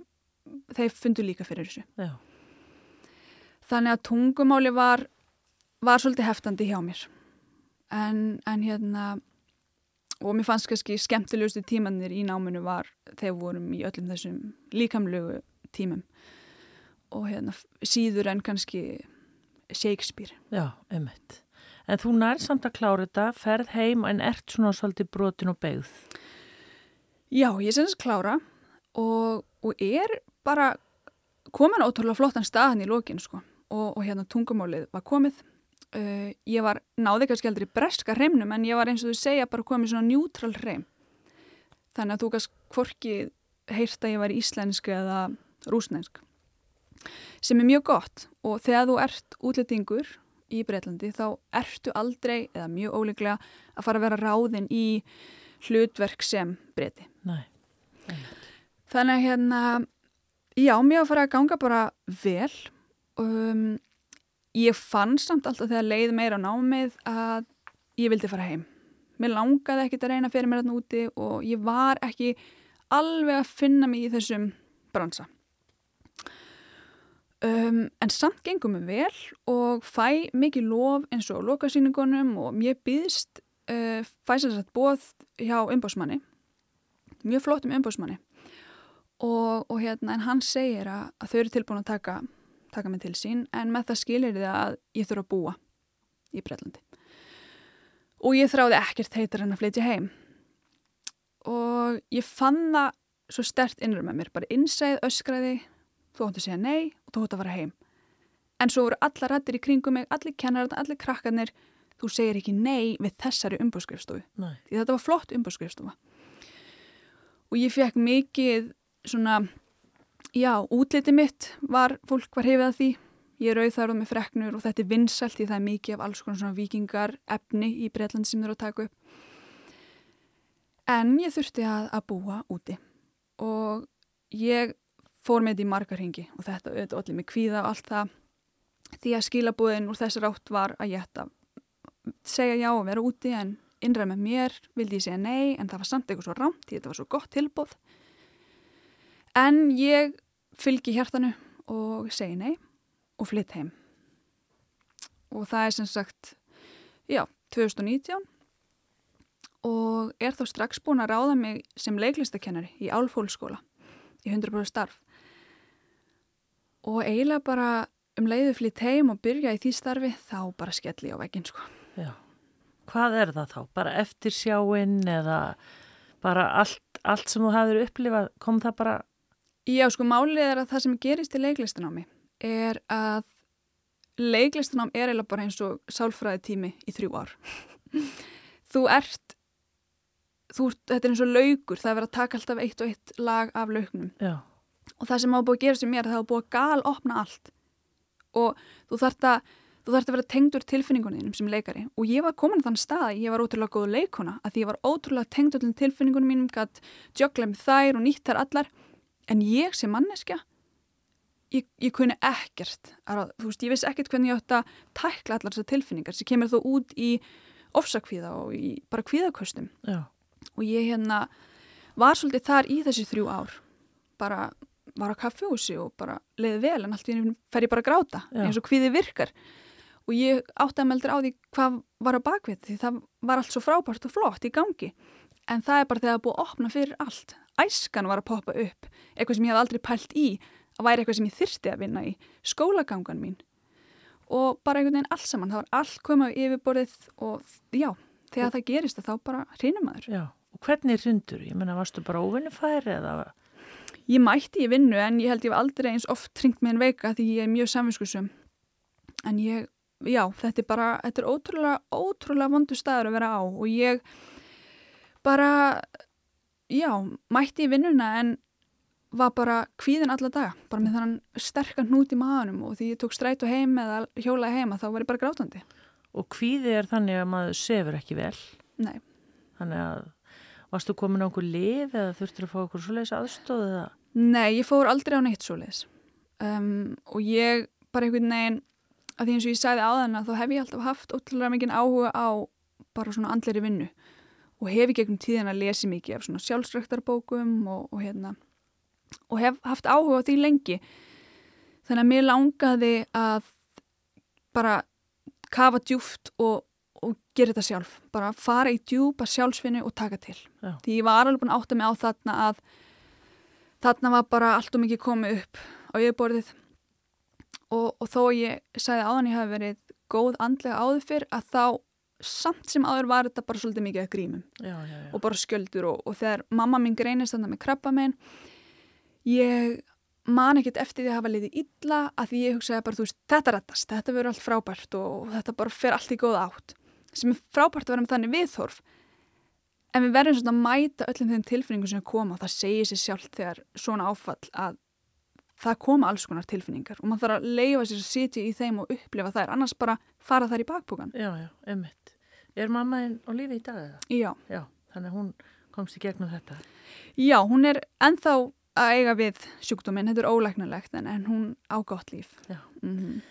þeir fundu líka fyrir þessu. Já. Þannig að tungumáli var, var svolítið heftandi hjá mér. En, en hérna, og mér fannst kannski skemmtilegustu tímanir í náminu var þegar vorum í öllum þessum líkamlegu tímum. Og hérna, síður en kannski Shakespeare. Já, einmitt. En þú nær samt að klára þetta, ferð heim en ert svona svolítið brotin og beigð. Já, ég að klára og, og er bara komin ótrúlega flottan staðan í lokin sko. og, og hérna tungumálið var komið. Uh, ég var, náði kannski aldrei breska hreimnum en ég var eins og þú segja bara komið svona njútral hreim. Þannig að þú kannski hvorki heyrt að ég var íslensk eða rúsnensk. Sem er mjög gott og þegar þú ert útlendingur í Breitlandi þá ertu aldrei eða mjög óleiklega að fara að vera ráðinn í hlutverk sem breyti. Nei. Þannig að hérna, já, mér var að fara að ganga bara vel. Um, ég fann samt alltaf þegar leið meira á námið að ég vildi fara heim. Mér langaði ekkit að reyna fyrir mér þarna úti og ég var ekki alveg að finna mig í þessum bransa. Um, en samt gengum við vel og fæ mikið lof eins og lokasýningunum og mér býðst uh, fæ sér satt bóð hjá umbásmanni, mjög flottum umbásmanni og, og hérna en hann segir að, að þau eru tilbúin að taka, taka mig til sín en með það skilir þið að ég þurfa að búa í Breitlandi og ég þráði ekkert heitar en að flytja heim og ég fann það svo stert innra með mér, bara innsæð, öskraði þú átti að segja nei og þú átti að fara heim. En svo voru allar rættir í kringum mig, allir kennararna, allir krakkarnir, þú segir ekki nei við þessari umbúrskrifstofu. Því þetta var flott umbúrskrifstofa. Og ég fekk mikið svona, já, útliti mitt var, fólk var hefið að því. Ég er auðþarð með freknur og þetta er vinsalt því það er mikið af alls konar svona vikingar efni í Breitland sem eru að taka upp. En ég þurfti að, að búa úti og ég fór með þetta í margar hengi og þetta auðvitað allir með kvíða og allt það því að skilabúðin úr þess rátt var að ég ætta segja já og vera úti en innræð með mér vildi ég segja nei en það var samt eitthvað svo rámt því þetta var svo gott tilbúð en ég fylgi hjartanu og segi nei og flytt heim og það er sem sagt já, 2019 og er þá strax búin að ráða mig sem leiklistakennari í Álfhólskóla í 100% starf og eiginlega bara um leiðu flytt heim og byrja í því starfi þá bara skelli á veginn sko. Já. Hvað er það þá? Bara eftir sjáinn eða bara allt, allt sem þú hafður upplifað, kom það bara... Já, sko, málið er að það sem gerist í leiklistanámi er að leiklistanám er eiginlega bara eins og sálfræði tími í þrjú ár. þú ert, þú ert, þetta er eins og laugur, það er verið að taka alltaf eitt og eitt lag af laugnum. Já. og það sem hafa búið að gera sem mér það hafa búið að gal opna allt og þú þarft að þú þarft að vera tengdur tilfinningunum sem leikari og ég var komin á þann stað að ég var ótrúlega góð leikona að ég var ótrúlega tengdur til tilfinningunum mínum gætt jökla með þær og nýtt þær allar en ég sem manneskja ég, ég kunni ekkert að, þú veist, ég vissi ekkert hvernig ég átt að tækla allar þessar tilfinningar sem kemur þó út í ofsakvíða og í bara kvíðaköstum. Já. og ég hérna var svolítið þar í þessi þrjú ár. Bara var á kaffehúsi og bara leiði vel en allt í henni fer ég bara að gráta Já. eins og hvíði virkar. Og ég átti að meldur á því hvað var á bakvið því það var allt svo frábært og flott í gangi. En það er bara þegar það er búið að opna fyrir allt æskan var að poppa upp eitthvað sem ég hef aldrei pælt í að væri eitthvað sem ég þyrsti að vinna í skólagangan mín og bara einhvern veginn allt saman, það var allt komið á yfirborðið og já, þegar það gerist þá bara hrýnum maður. Já, og hvernig hrundur? Ég menna, varstu bara óvinnufæri eða? Ég mætti í vinnu en ég held ég hef aldrei eins oft tringt með en veika því ég er mjög samvinskusum. En ég, já, þetta er bara, þetta er ótrúlega, ótrúlega vondu staður að vera á og ég bara, já, mætti í vinnuna en var bara kvíðin alla daga, bara með þannan sterkan hnút í maðanum og því ég tók strætu heim eða hjólaði heima þá var ég bara grátandi. Og kvíði er þannig að maður sefur ekki vel. Nei. Þannig að varstu komin á einhver lif eða þurftur að fá okkur svoleiðis aðstóð eða? Nei, ég fór aldrei á neitt svoleiðis um, og ég bara einhvern veginn að því eins og ég sagði á þann að þá hef ég alltaf haft ótrúlega mikið áhuga á bara svona andleri vinnu og hef í gegnum tíðin að lesi mikið af svona sjálfsræktarbókum og, og hérna og hef haft áhuga á því lengi. Þannig að mér langaði að bara kafa djúft og, og gera þetta sjálf. Bara fara í djúpa sjálfsvinni og taka til. Já. því ég var alveg búin að átta mig á þarna að þarna var bara allt og mikið komið upp á yfirborðið. Og, og þó ég sagði áðan ég hafi verið góð andlega áður fyrr að þá samt sem áður var þetta bara svolítið mikið að grímum Já, já, já. og bara sköldur og, og þegar mamma mín greinist þarna með krabba minn ég man ekkert eftir því að hafa liðið illa að því ég hugsaði bara, þú veist, þetta rettast, þetta verður allt frábært og þetta bara fer allt í góð átt sem er frábært að vera með þannig viðþorf en við verðum svona að mæta öllum þeim tilfinningum sem koma og það segir sér sjálf þegar svona áfall að það koma alls konar tilfinningar og maður þarf að leifa sér að sitja í þeim og upplifa þær, annars bara fara þær í bakbúkan. Já, já, einmitt. Er mamma einn á lífi í dag eða? Já. Já, þannig að hún komst í gegnum þetta. Já, hún er ennþá að eiga við sjúkdóminn, þetta er ólæknalegt en, en hún á gott líf. Já. Mm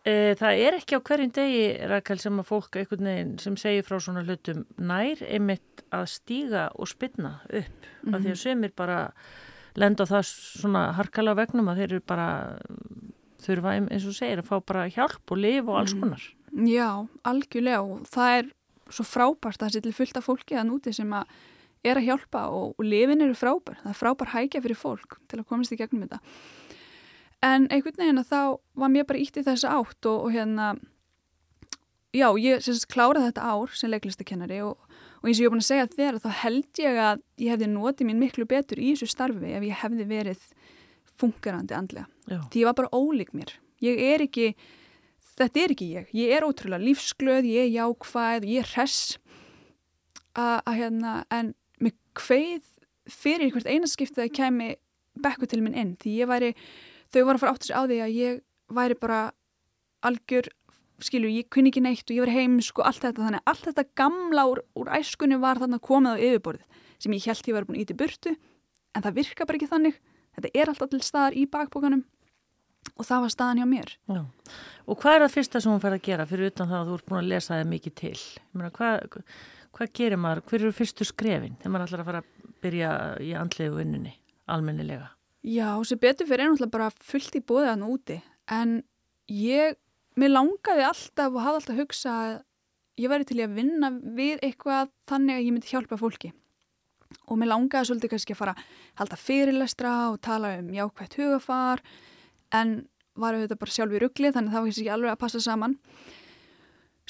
E, það er ekki á hverjum degi, Rækkel, sem að fólk veginn sem segir frá svona hlutum nær einmitt að stíga og spinna upp. Mm Af því að sömur bara lenda það svona harkala vegnum að þeir eru bara þurfa eins og segir að fá bara hjálp og lif og alls konar. Já, algjörlega og það er svo frábært að það sé til fullt af fólki að núti sem að er að hjálpa og, og lifin eru frábær. Það er frábær hækja fyrir fólk til að komast í gegnum þetta. En einhvern veginn að þá var mér bara ítt í þessa átt og, og hérna, já, ég sagt kláraði þetta ár sem leiklistakennari og, og eins og ég hef búin að segja þér að þá held ég að ég hefði notið mín miklu betur í þessu starfi ef ég hefði verið fungerandi andlega. Já, Því ég var bara ólík mér. Ég er ekki, þetta er ekki ég. Ég er ótrúlega lífsglöð, ég er jákvæð, ég er hress að hérna, en með kveið fyrir hvert einaskiptið að kemi bekku til minn inn. Því ég væri, þau voru að fara átt þessu á því að ég væri bara algjör, skilur, ég kunni ekki neitt og ég var heimsk og allt þetta. Þannig að allt þetta gamla úr, úr æskunni var þarna komið á yfirborðið sem ég held ég var búin í burtu en það virka bara ekki þannig. Þetta er alltaf til staðar í bakbókanum og það var staðan hjá mér. já. Og hvað er það fyrsta sem hún fær að gera fyrir utan það að þú ert búin að lesa það mikið til? Meina, hvað, hvað gerir maður, hver eru fyrstu skrefin þegar maður ætlar að fara að byrja í andlegu vinnunni, almennilega? Já, sem betur fyrir er náttúrulega bara fullt í bóðið hann úti en ég, mér langaði alltaf og hafði alltaf hugsað að ég væri til að vinna við eitthvað þannig að ég myndi hjálpa fólki og mér langaði svolítið kannski að fara að halda fyrirlestra og tala um jákvætt hugafar en var auðvitað bara sjálf í ruggli þannig að það var ekki alveg að passa saman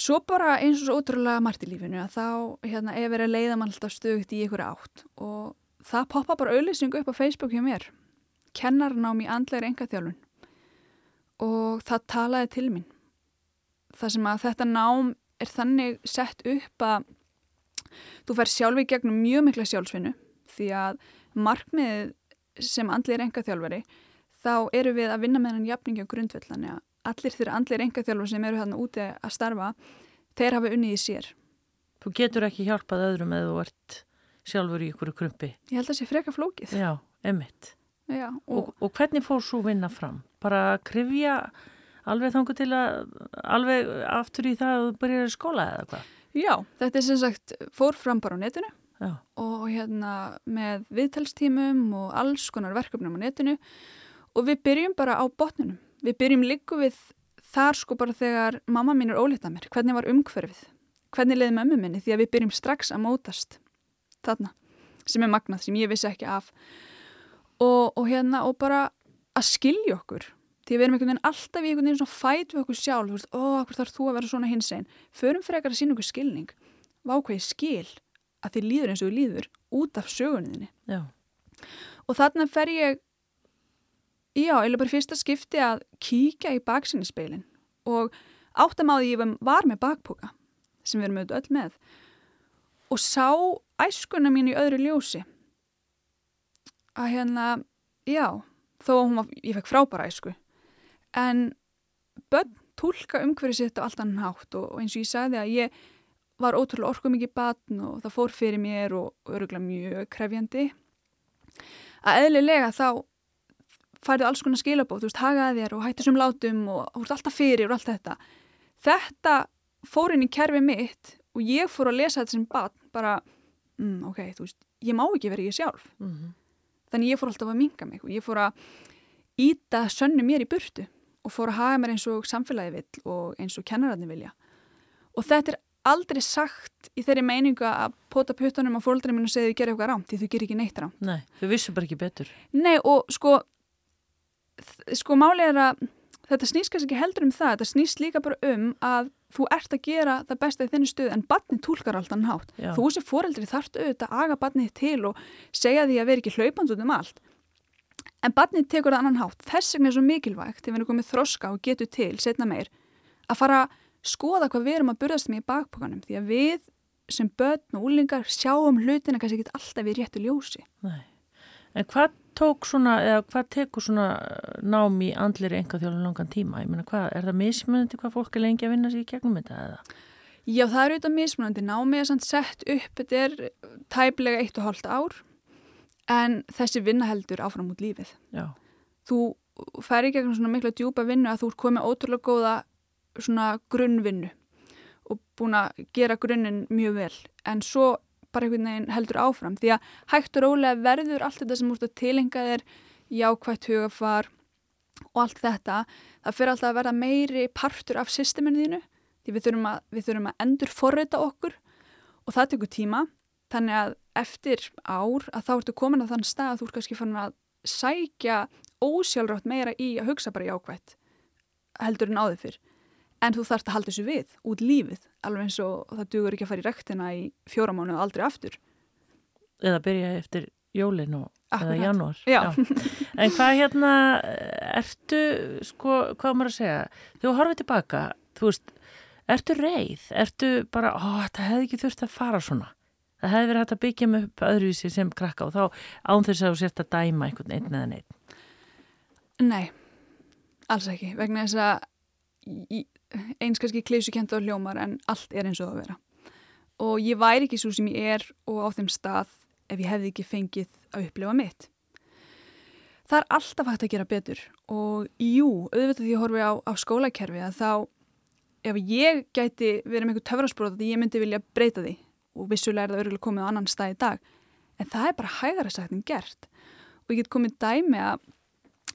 Svo bara eins og svo ótrúlega margt í lífinu að þá hérna, er verið að leiða mann alltaf stöðugt í einhverju átt og það poppa bara auðlýsing upp á Facebook hjá mér kennarnám í andlegri engaþjálfun og það talaði til mín. Það sem að þetta nám er þannig sett upp að þú fær sjálfi gegnum mjög mikla sjálfsvinnu því að markmiðið sem andlegri engaþjálfari þá eru við að vinna með hann jafningi á grundvöld þannig að allir þeirra andlegri engaþjálfari sem eru þarna úti að starfa þeir hafa unnið í sér. Þú getur ekki hjálpað öðrum eða þú ert sjálfur í ykkur krumpi. Ég held að það sé freka flókið. Já, emitt. Já, Og, og hvernig fór svo vinna fram? Bara krifja alveg þangu til að alveg aftur í það að þú byrjar í skóla eða hvað? Já, þetta er sem sagt fór fram bara á netinu Já, og hérna með viðtalstímum og alls konar verkefnum á netinu og við byrjum bara á botninum. Við byrjum líku við þar sko bara þegar mamma mín er ólítið mér. Hvernig var umhverfið? Hvernig leiði mömmu minni? Því að við byrjum strax að mótast þarna sem er magnað, sem ég vissi ekki af og, og hérna og bara að skilja okkur því við erum einhvern veginn alltaf í einhvern veginn svona fæt við okkur sjálf, þú veist, ó, okkur þarf þú að vera svona hins einn, förum frekar að sína okkur skilning vákvæði skil að þið líður eins og þið líður út af sögunniðinni Já. og þarna fer ég já, eða bara fyrsta skipti að kíkja í baksinnispeilin og áttam á því ég var með bakpoka sem við erum auðvitað öll með og sá æskuna mín í öðru ljósi. Að hérna, já þó að var, ég fekk frábæra æsku en börn tólka umhverju sitt á allt annan hátt og, og eins og ég sagði að ég var ótrúlega orkuð mikið batn og það fór fyrir mér og öruglega mjög krefjandi. Að eðlilega þá færðu alls konar skilabóð, þú veist, hagaði þér og hætti sem látum og þú veist alltaf fyrir og allt þetta þetta fór inn í kerfi mitt og ég fór að lesa þetta sem batn bara, mm, ok, þú veist ég má ekki vera ég sjálf Mhm. þannig ég fór alltaf að minga mig og ég fór að íta sönnu mér í burtu og fór að haga mér eins og samfélagi vill og eins og kennararnir vilja og þetta er aldrei sagt í þeirri meiningu að pota puttunum á fólkdæri minn og segja þau gera eitthvað rámt því þau gerir ekki neitt rámt Nei, þau vissu bara ekki betur. Nei og sko sko máli er að þetta snýst kannski ekki heldur um það, þetta snýst líka bara um að þú ert að gera það besta í þinni stöð en barnið tólkar alltaf hann hátt Já. þú sem foreldri þarft auðvitað að aga barnið til og segja því að vera ekki hlaupand út um allt en barnið tekur það annan hátt þess vegna er svo mikilvægt þegar við erum komið þroska og getur til, setna meir að fara að skoða hvað við erum að burðast með í bakpokanum því að við sem börn og úlingar sjáum hlutina kannski ekki alltaf í réttu ljósi Nei. En hvað tók svona, eða hvað tekur svona eh, nám í andlir enga þjóðan langan tíma? Ég meina, hvað, er það mismunandi hvað fólk er lengi að vinna sig í gegnum þetta eða? Já, það er auðvitað mismunandi. Námið er samt sett upp, þetta er tæplega eitt og hálft ár, en þessi vinna heldur áfram út lífið. Já, Þú fær í gegnum svona mikla djúpa vinnu að þú ert komið ótrúlega góða svona grunnvinnu og búin að gera grunninn mjög vel. En svo bara einhvern veginn heldur áfram. Því að hægt og rólega verður allt þetta sem úrst að tilenga þér jákvætt hugafar og allt þetta, það fyrir alltaf að verða meiri partur af systeminu þínu. Því við þurfum að, við þurfum að endur forrita okkur og það tekur tíma. Þannig að eftir ár að þá ertu komin að þann stað að þú ert kannski fann að sækja ósjálfrátt meira í að hugsa bara jákvætt heldur en áður fyrr en þú þarfst að halda þessu við út lífið alveg eins og það dugur ekki að fara í rektina í fjóramánu og aldrei aftur eða byrja eftir jólin og, eða Akkurat. janúar. Já. En hvað hérna, ertu, sko, hvað maður að segja, þú horfið tilbaka, þú veist, ertu reið, ertu bara, ó, það hefði ekki þurft að fara svona. Það hefði verið hægt að byggja mig upp öðruvísi sem krakka og þá án þess að þú sért að dæma einhvern einn eða neitt. Nei, alls ekki vegna þess að eins kannski kleysukent og hljómar en allt er eins og að vera. Og ég væri ekki svo sem ég er og á þeim stað ef ég hefði ekki fengið að upplifa mitt. Það er alltaf hægt að gera betur og jú, auðvitað því ég horfi á, á skólakerfi að þá ef ég gæti verið með eitthvað töfrasprót að ég myndi vilja breyta því og vissulega er það örgulega komið á annan stað í dag en það er bara hægara sagt en gert. Og ég get komið dæmi að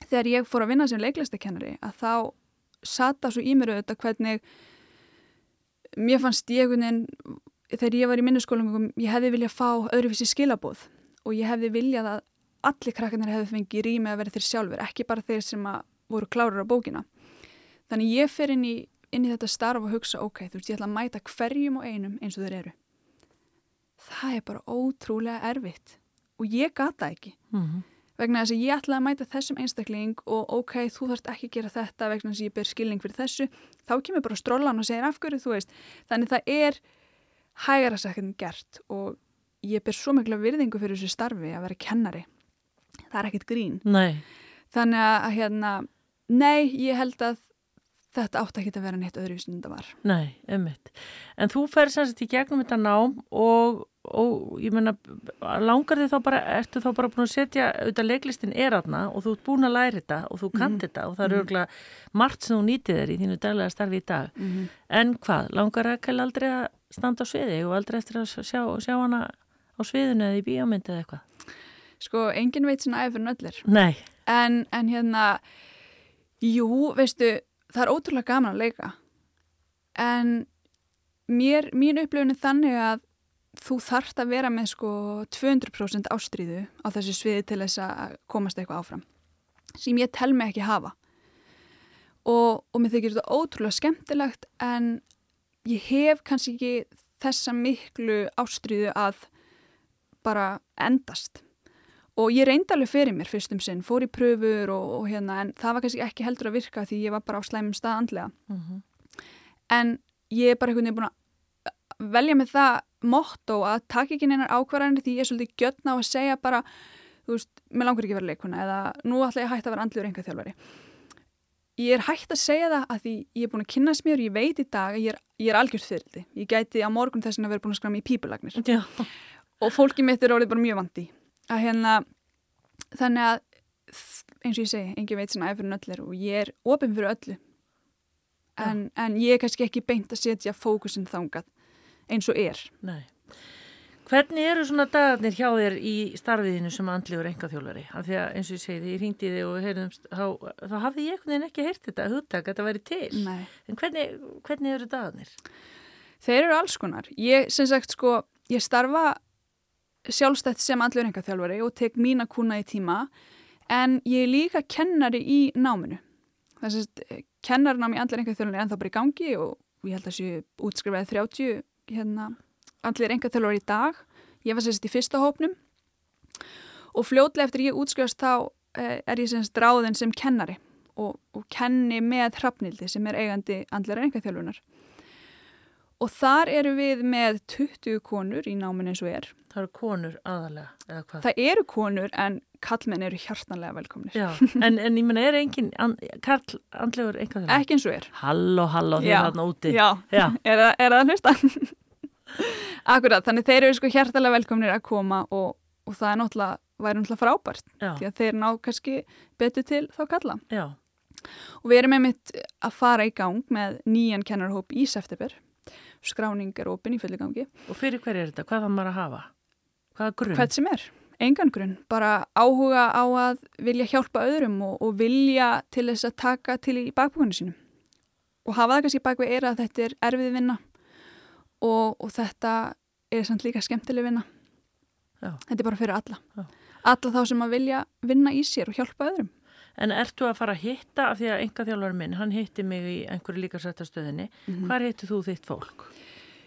þegar ég fór að vinna sem leiklistakennari að þá sata svo í mér auðvitað hvernig mér fannst ég einhvern veginn þegar ég var í minnuskólum ég hefði viljað fá öðruvísi skilabóð og ég hefði viljað að allir krakkarnir hefði fengið rými að vera þeir sjálfur ekki bara þeir sem voru klárar á bókina. Þannig ég fer inn í, inn í þetta starf og hugsa ok, þú veist ég ætla að mæta hverjum og einum eins og þeir eru. Það er bara ótrúlega erfitt og ég gata ekki. Mm vegna þess að ég ætlaði að mæta þessum einstakling og ok, þú þarft ekki að gera þetta vegna þess að ég ber skilning fyrir þessu. Þá kemur bara strólan og segir af hverju þú veist? Þannig það er hægara en gert og ég ber svo mikla virðingu fyrir þessu starfi að vera kennari. Það er ekkit grín. Nei, þannig að hérna nei, ég held að þetta átti ekki að vera neitt öðruvísin en þetta var. Nei, ummitt. En þú fer sem sagt í gegnum þetta nám og, og ég meina, langar þið þá bara, ertu þá bara búin að setja, auðvitað leiklistin er aðna og þú ert búin að læra þetta og þú kannt þetta og það eru örgulega margt sem þú nýtið þér í þínu daglega starfi í dag. mm En hvað, langar Rakel aldrei að standa á sviði? Og aldrei eftir að sjá, sjá hana á sviðinu eða í bíómyndi eða eitthvað? sko, engin veit sinna æfur nöllir Nei, en, en hérna jú, veistu það er ótrúlega gaman að leika. En mér, mín upplifun er þannig að þú þarft að vera með sko 200% ástríðu á þessu sviði til þess að komast eitthvað áfram sem ég tel mig ekki hafa. Og, og mér þykir þetta ótrúlega skemmtilegt en ég hef kannski ekki þessa miklu ástriðu að bara endast. Og ég reyndi alveg fyrir mér fyrst um sinn, fór í pröfur og, og hérna en það var kannski ekki heldur að virka því ég var bara á slæmum stað andlega. Mhm. en ég er bara einhvern veginn búin að velja með það motto að taka ekki neinar ákvarðanir því ég er svolítið gjötna á að segja bara þú veist, mér langar ekki að vera leikuna eða nú ætla ég að hætta að vera andliður einhver þjálfari ég er hægt að segja það að því ég er búin að kynast mér og ég veit í dag að ég er, ég er algjört fyrirldi ég gæti á morgun þess að vera búin að skræma í pípulagnir. Já, og fólki mitt er orðið bara mjög vandi að hérna þannig að eins og ég segi, engin veit sinna æfyrir öllir og ég er opinn fyrir öllu. En, en ég er kannski ekki beint að setja fókusin þangað eins og er nei. Hvernig eru svona dagarnir hjá þér í starfiðinu sem andlegur engaþjólari? Af því að eins og ég segi, ég ringdi þig og heyrðumst, þá, þá hafði ég einhvern veginn ekki heyrt þetta hugtak, þetta væri til. Nei. En hvernig, hvernig eru dagarnir? Þeir eru alls konar. Ég, sem sagt, sko, ég starfa sjálfstætt sem andlegur engaþjálfari og tek mína kuna í tíma en ég er líka kennari í náminu. Það er kennarnám í andlegur engaþjálfari er ennþá bara í gangi og ég held að sé útskrifaði 30 hérna, andlegur engaþjálfari í dag. Ég var sérst í fyrsta hópnum og fljótlega eftir ég útskrifast þá eh, er ég semst ráðin sem kennari og, og kenni með hrafnildi sem er eigandi andlegur engaþjálfunar. Og þar eru við með 20 konur í náminu eins og er. Það eru konur aðalega, eða hvað? Það eru konur en kallmenn eru hjartanlega velkomnir. En, en ég menna, er engin and, karl andlegur engaþjólari? Ekki eins og er. Halló, halló, þið er þarna úti. Já, Já. er, það- er að hlusta? Akkurat, þannig þeir eru sko hjartanlega velkomnir að koma og, og það er náttúrulega, væri náttúrulega frábært Já, því að þeir ná kannski betur til þá kalla. já, Og við erum einmitt að fara í gang með nýjan kennarhóp í september. Skráning er opinn í fulli gangi. og fyrir hver er þetta? Hvað það maður að hafa? Hvert sem er, engan grunn, bara áhuga á að vilja hjálpa öðrum og, og vilja til þess að taka til í bakbúinu sínum. Og hafa það kannski bakvið er að þetta er erfið vinna og, og þetta er samt líka skemmtileg vinna. Já. Þetta er bara fyrir alla. Já. Alla þá sem að vilja vinna í sér og hjálpa öðrum. En ertu að fara að hitta, af því að engaþjólari minn, hann hitti mig í einhverju líkasættastöðinni. Mhm. Hvar hittu þú þitt fólk?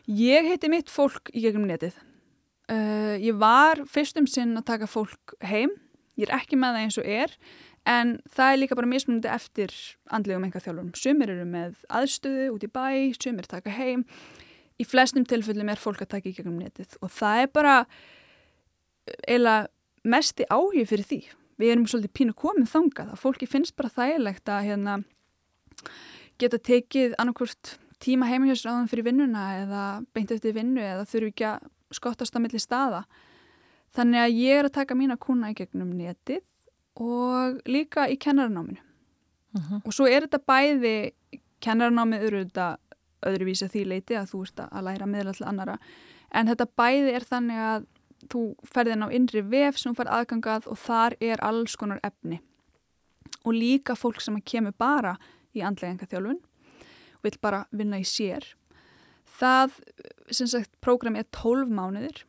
Ég heiti mitt fólk í gegnum netið. Uh, ég var fyrstum sinn að taka fólk heim. Ég er ekki með það eins og er, en það er líka bara mismunandi eftir andlegum enga þjálfurum. Sumir eru með aðstöðu út í bæ, sumir taka heim. Í flestum tilfellum er fólk að taka í gegnum netið og það er bara eila mesti áhug fyrir því. Við erum svolítið pínu komið þangað að fólki finnst bara þægilegt að hérna, geta tekið annarkvort tíma heimahjálpsráðum fyrir vinnuna eða beint eftir vinnu eða þurfu ekki að skottast á milli staða. Þannig að ég er að taka mína kuna í gegnum netið og líka í kennaranáminu. Mhm. Og svo er þetta bæði, kennaranámið eru þetta öðruvísi að því leiti að þú ert að læra meðla til annara. En þetta bæði er þannig að þú ferðin á innri vef sem fær aðgangað og þar er alls konar efni. Og líka fólk sem kemur bara í andlega þjálfun og vil bara vinna í sér. Það, sem sagt, prógram er 12 mánuðir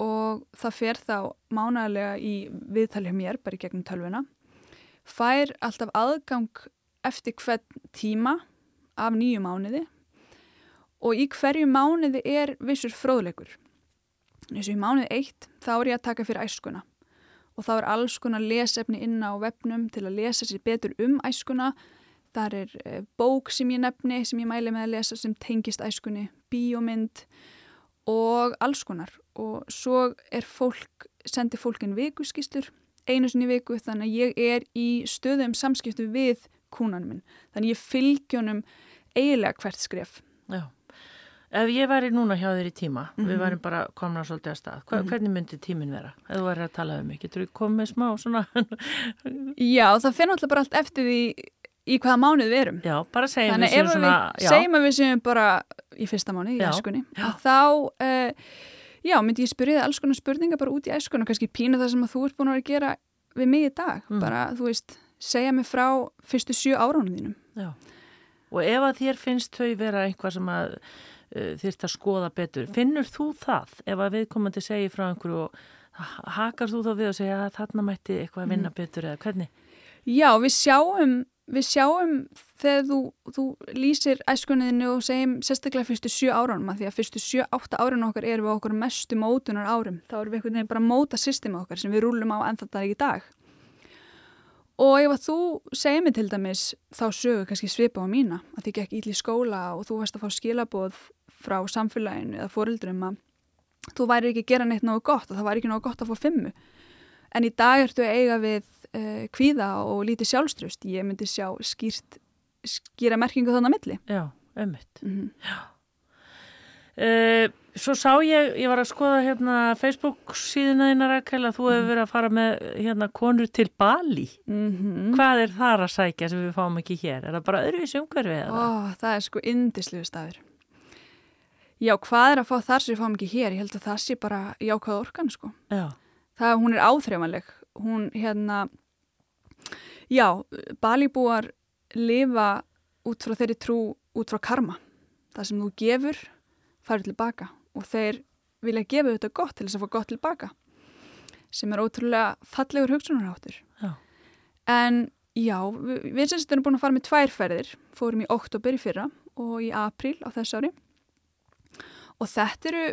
og það fer þá mánaðarlega í viðtalið mér, bara í gegnum tölvuna. Fær alltaf aðgang eftir hvern tíma af nýju mánuði og í hverju mánuði er vissur fróðleikur. Eins og í mánuði eitt þá er ég að taka fyrir æskuna og þá er alls konar lesefni inn á vefnum til að lesa sér betur um æskuna. Það er eh, bók sem ég nefni, sem ég mæli með að lesa sem tengist æskunni, bíómynd og alls konar. Og svo er fólk, sendir fólkin vikuskýslur einu sinni viku þannig að ég er í stöðum samskiptu við kúnanum minn. Þannig að ég fylgjónum eiginlega hvert skref. Já. Ef ég væri núna hjá þér í tíma, við Mhm. værim bara komna svolítið að stað, Hva, Mhm. hvernig myndi tíminn vera? Ef þú væri að tala um getur þú komið smá svona, Já, það fyrir náttúrulega bara allt eftir því í hvaða mánuð við erum. já, bara segjum Þannig við ef svona, við segjum að við séum bara í fyrsta mánuð í æskunni, þá, uh, já, myndi ég spyrja þið alls konar spurningar bara út í æskunni, kannski pínu það sem að þú ert búin að gera við mig í dag. Mm. Bara, þú veist, segja mig frá fyrstu sjö áránum þínum. Já, og ef að þér finnst þau vera eitthvað sem að uh, þýrt að skoða betur, finnur þú það ef að viðkomandi segir frá einhverju og hakar þú þá við og segja að þarna mætti eitthvað að vinna Mm. betur eða hvernig? Já, við sjáum við sjáum þegar þú, þú lýsir æskunniðinu og segjum sérstaklega fyrstu sjö árunum að því að fyrstu sjö, átta árunum okkar erum við okkur mestu mótunar árum. Þá erum við einhvern veginn bara að móta systemi okkar sem við rúlum á ennþá dag í dag. Og ef að þú segir mig til dæmis þá sögu kannski svipa á mína að þið gekk íll í skóla og þú varst að fá skilaboð frá samfélaginu eða fórildrum að þú væri ekki að gera neitt nógu gott og það væri ekki nógu gott að fá fimmu. En í dag ertu eiga við uh, kvíða og lítið sjálfströst. Ég myndi sjá skýrt, skýra merkingu þannig að milli. Já, ömmit. Mm -hmm. Uh, svo sá ég, ég var að skoða hérna Facebook síðuna þína Rakel að þú hefur verið að fara með hérna konur til Bali. Mm Hvað er þar að sækja sem við fáum ekki hér? Er það bara öðruvísi umhverfið? Ó, það er sko indislegu staður. Já, hvað er að fá þar sem við fáum ekki hér? Ég held að það sé bara jákvæða orkan sko. Já, það hún er áþreifanleg hún hérna já, balíbúar lifa út frá þeirri trú út frá karma. Það sem þú gefur farið tilbaka. Og þeir vilja gefa þetta gott til þess að fá gott tilbaka sem er ótrúlega fallegur hugsunarháttur. Já. en já, við, semst erum búin að fara með tvær ferðir. Fórum í oktober í fyrra og í april á þess ári. Og þetta eru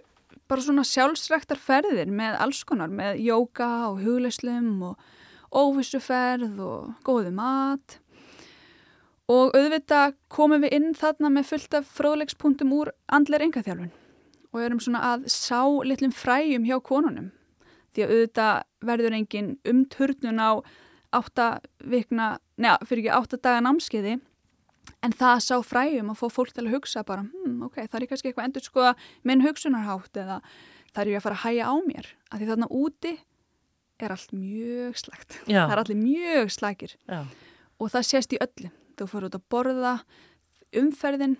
bara svona sjálfsræktar ferðir með alls konar, með jóka og hugleislum og óvissuferð og góðu mat. Og auðvitað komum við inn þarna með fullt af fróðleikspunktum úr andleir engaþjálfun og erum svona að sá litlum fræjum hjá konunum. Því að auðvitað verður engin umturnun á átta vikna, neða, fyrir ekki átta daga námskeiði. En það sá fræjum að fá fólk til að hugsa bara, hm, ok, það er kannski eitthvað endur skoða minn hugsunarhátt eða það er ég að fara að hæja á mér? Af því þarna úti er allt mjög slægt Já. það er allir mjög slækir já, og það sést í öllu. Þú fyrir út að borða umferðin.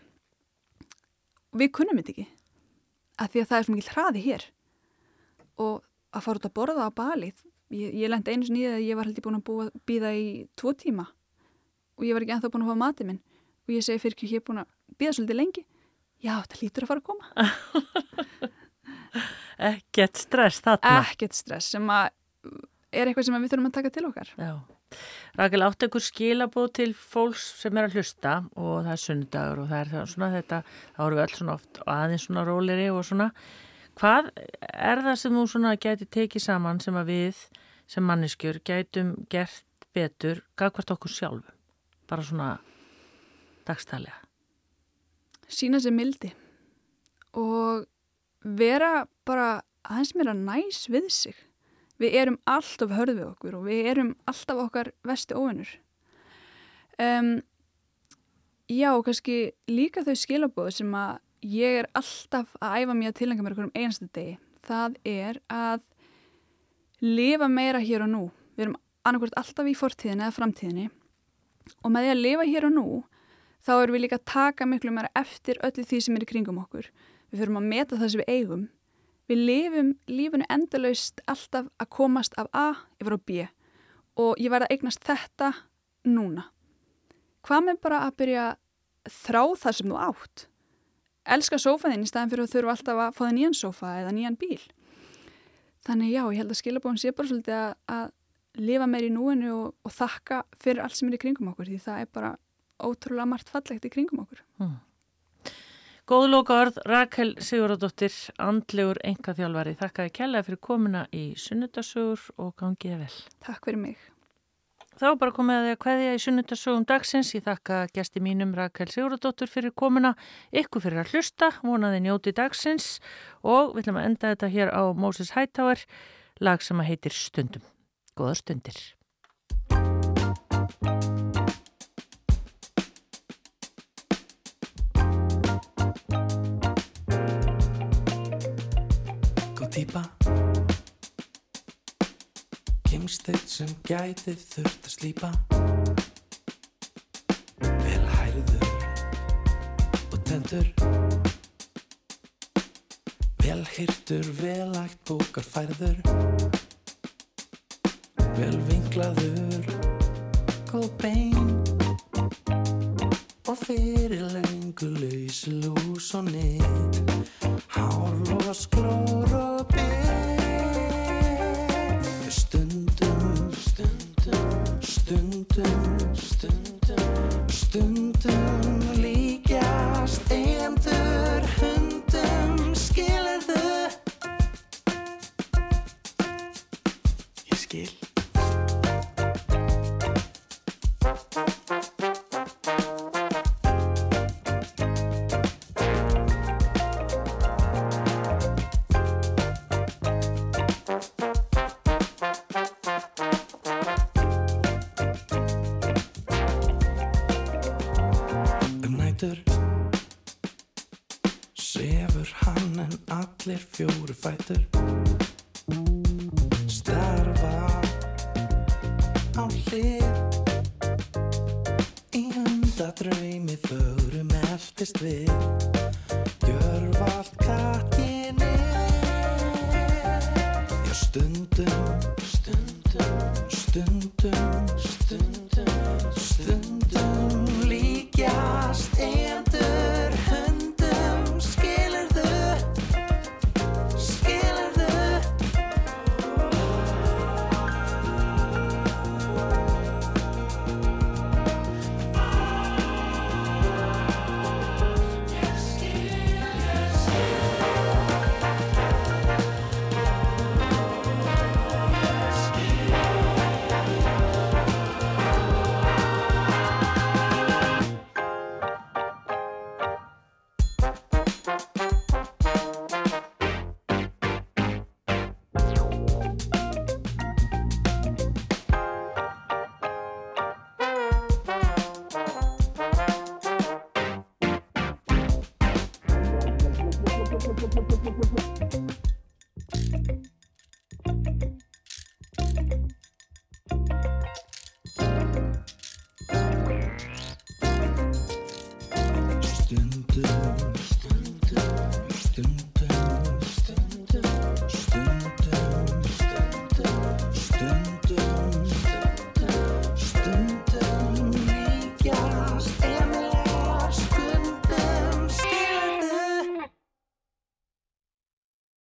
Við kunnum þetta ekki af því að það er svo mikil hraði hér. Og að fara út að borða á balið ég, ég lendi einu sinni í það að ég var heldur búin að búa, býða í tvo tíma. Og ég var ekki ennþá búin að fá matið minn. Og ég segi fyrir ekki, ég er búin að býða svolítið lengi. Já, þetta lítur að fara að koma. Ekkert stress þarna. ekkert stress sem að er eitthvað sem við þurfum að taka til okkar Já. Rakel, átt einhver skilabóð til fólks sem er að hlusta og það er sunnudagur og það er það svona þetta, þá erum við öll svona oft aðeins svona róleri og svona. Hvað er það sem þú svona gæti tekið saman sem að við sem manneskjur gætum gert betur gagvart okkur sjálfu? Bara svona dagstælega. sína sér mildi og vera bara aðeins meira næs við sig. Við erum alltaf hörð við okkur og við erum alltaf okkar vesti óvinnur. Um, já, kannski líka þau skilabóð sem að ég er alltaf að æfa mér að tilengja mér okkur um einasta degi. Það er að lifa meira hér og nú. Við erum annarkvært alltaf í fortíðinni eða framtíðinni og með því að lifa hér og nú þá erum við líka að taka miklu meira eftir öllu því sem er í kringum okkur. Við fyrir að meta það sem við eigum. Við lifum lífunu endalaust alltaf að komast af A yfir á B og ég verði að eignast þetta núna. Hvað með bara að byrja að þrá það sem þú átt? Elska sófaðinn í staðin fyrir að þurfa alltaf að þig nýjan sófa eða nýjan bíl. Þannig já, ég held að skilabóðin sé bara svolítið að, að lifa meir í núinu og, og þakka fyrir allt sem er í kringum okkur því það er bara ótrúlega margt fallegt í kringum okkur. Góð loka orð, Rakel Sigurðardóttir, andlegur enga þjálfari. Þakkaði kærlega fyrir komuna í sunnudasögur og gangiði vel. Takk fyrir mig. Þá bara komið að því að kveðja í sunnudasögum dagsins. Ég þakka gæsti mínum Rakel Sigurðardóttir fyrir komuna, ykkur fyrir að hlusta, vonaði njóti dagsins og við ætlum að enda þetta hér á Moses Hightower, lag sem að heitir Stundum. Góða stundir. Típa Kimsteinn sem gæti þurft að slípa. Vel hærður og tendur Vel hirtur, vel ægt bókar færður. Vel vinklaður. Góð bein. Og fyrir lengu laus lús og nýtt Hár og sklór fjóru fætur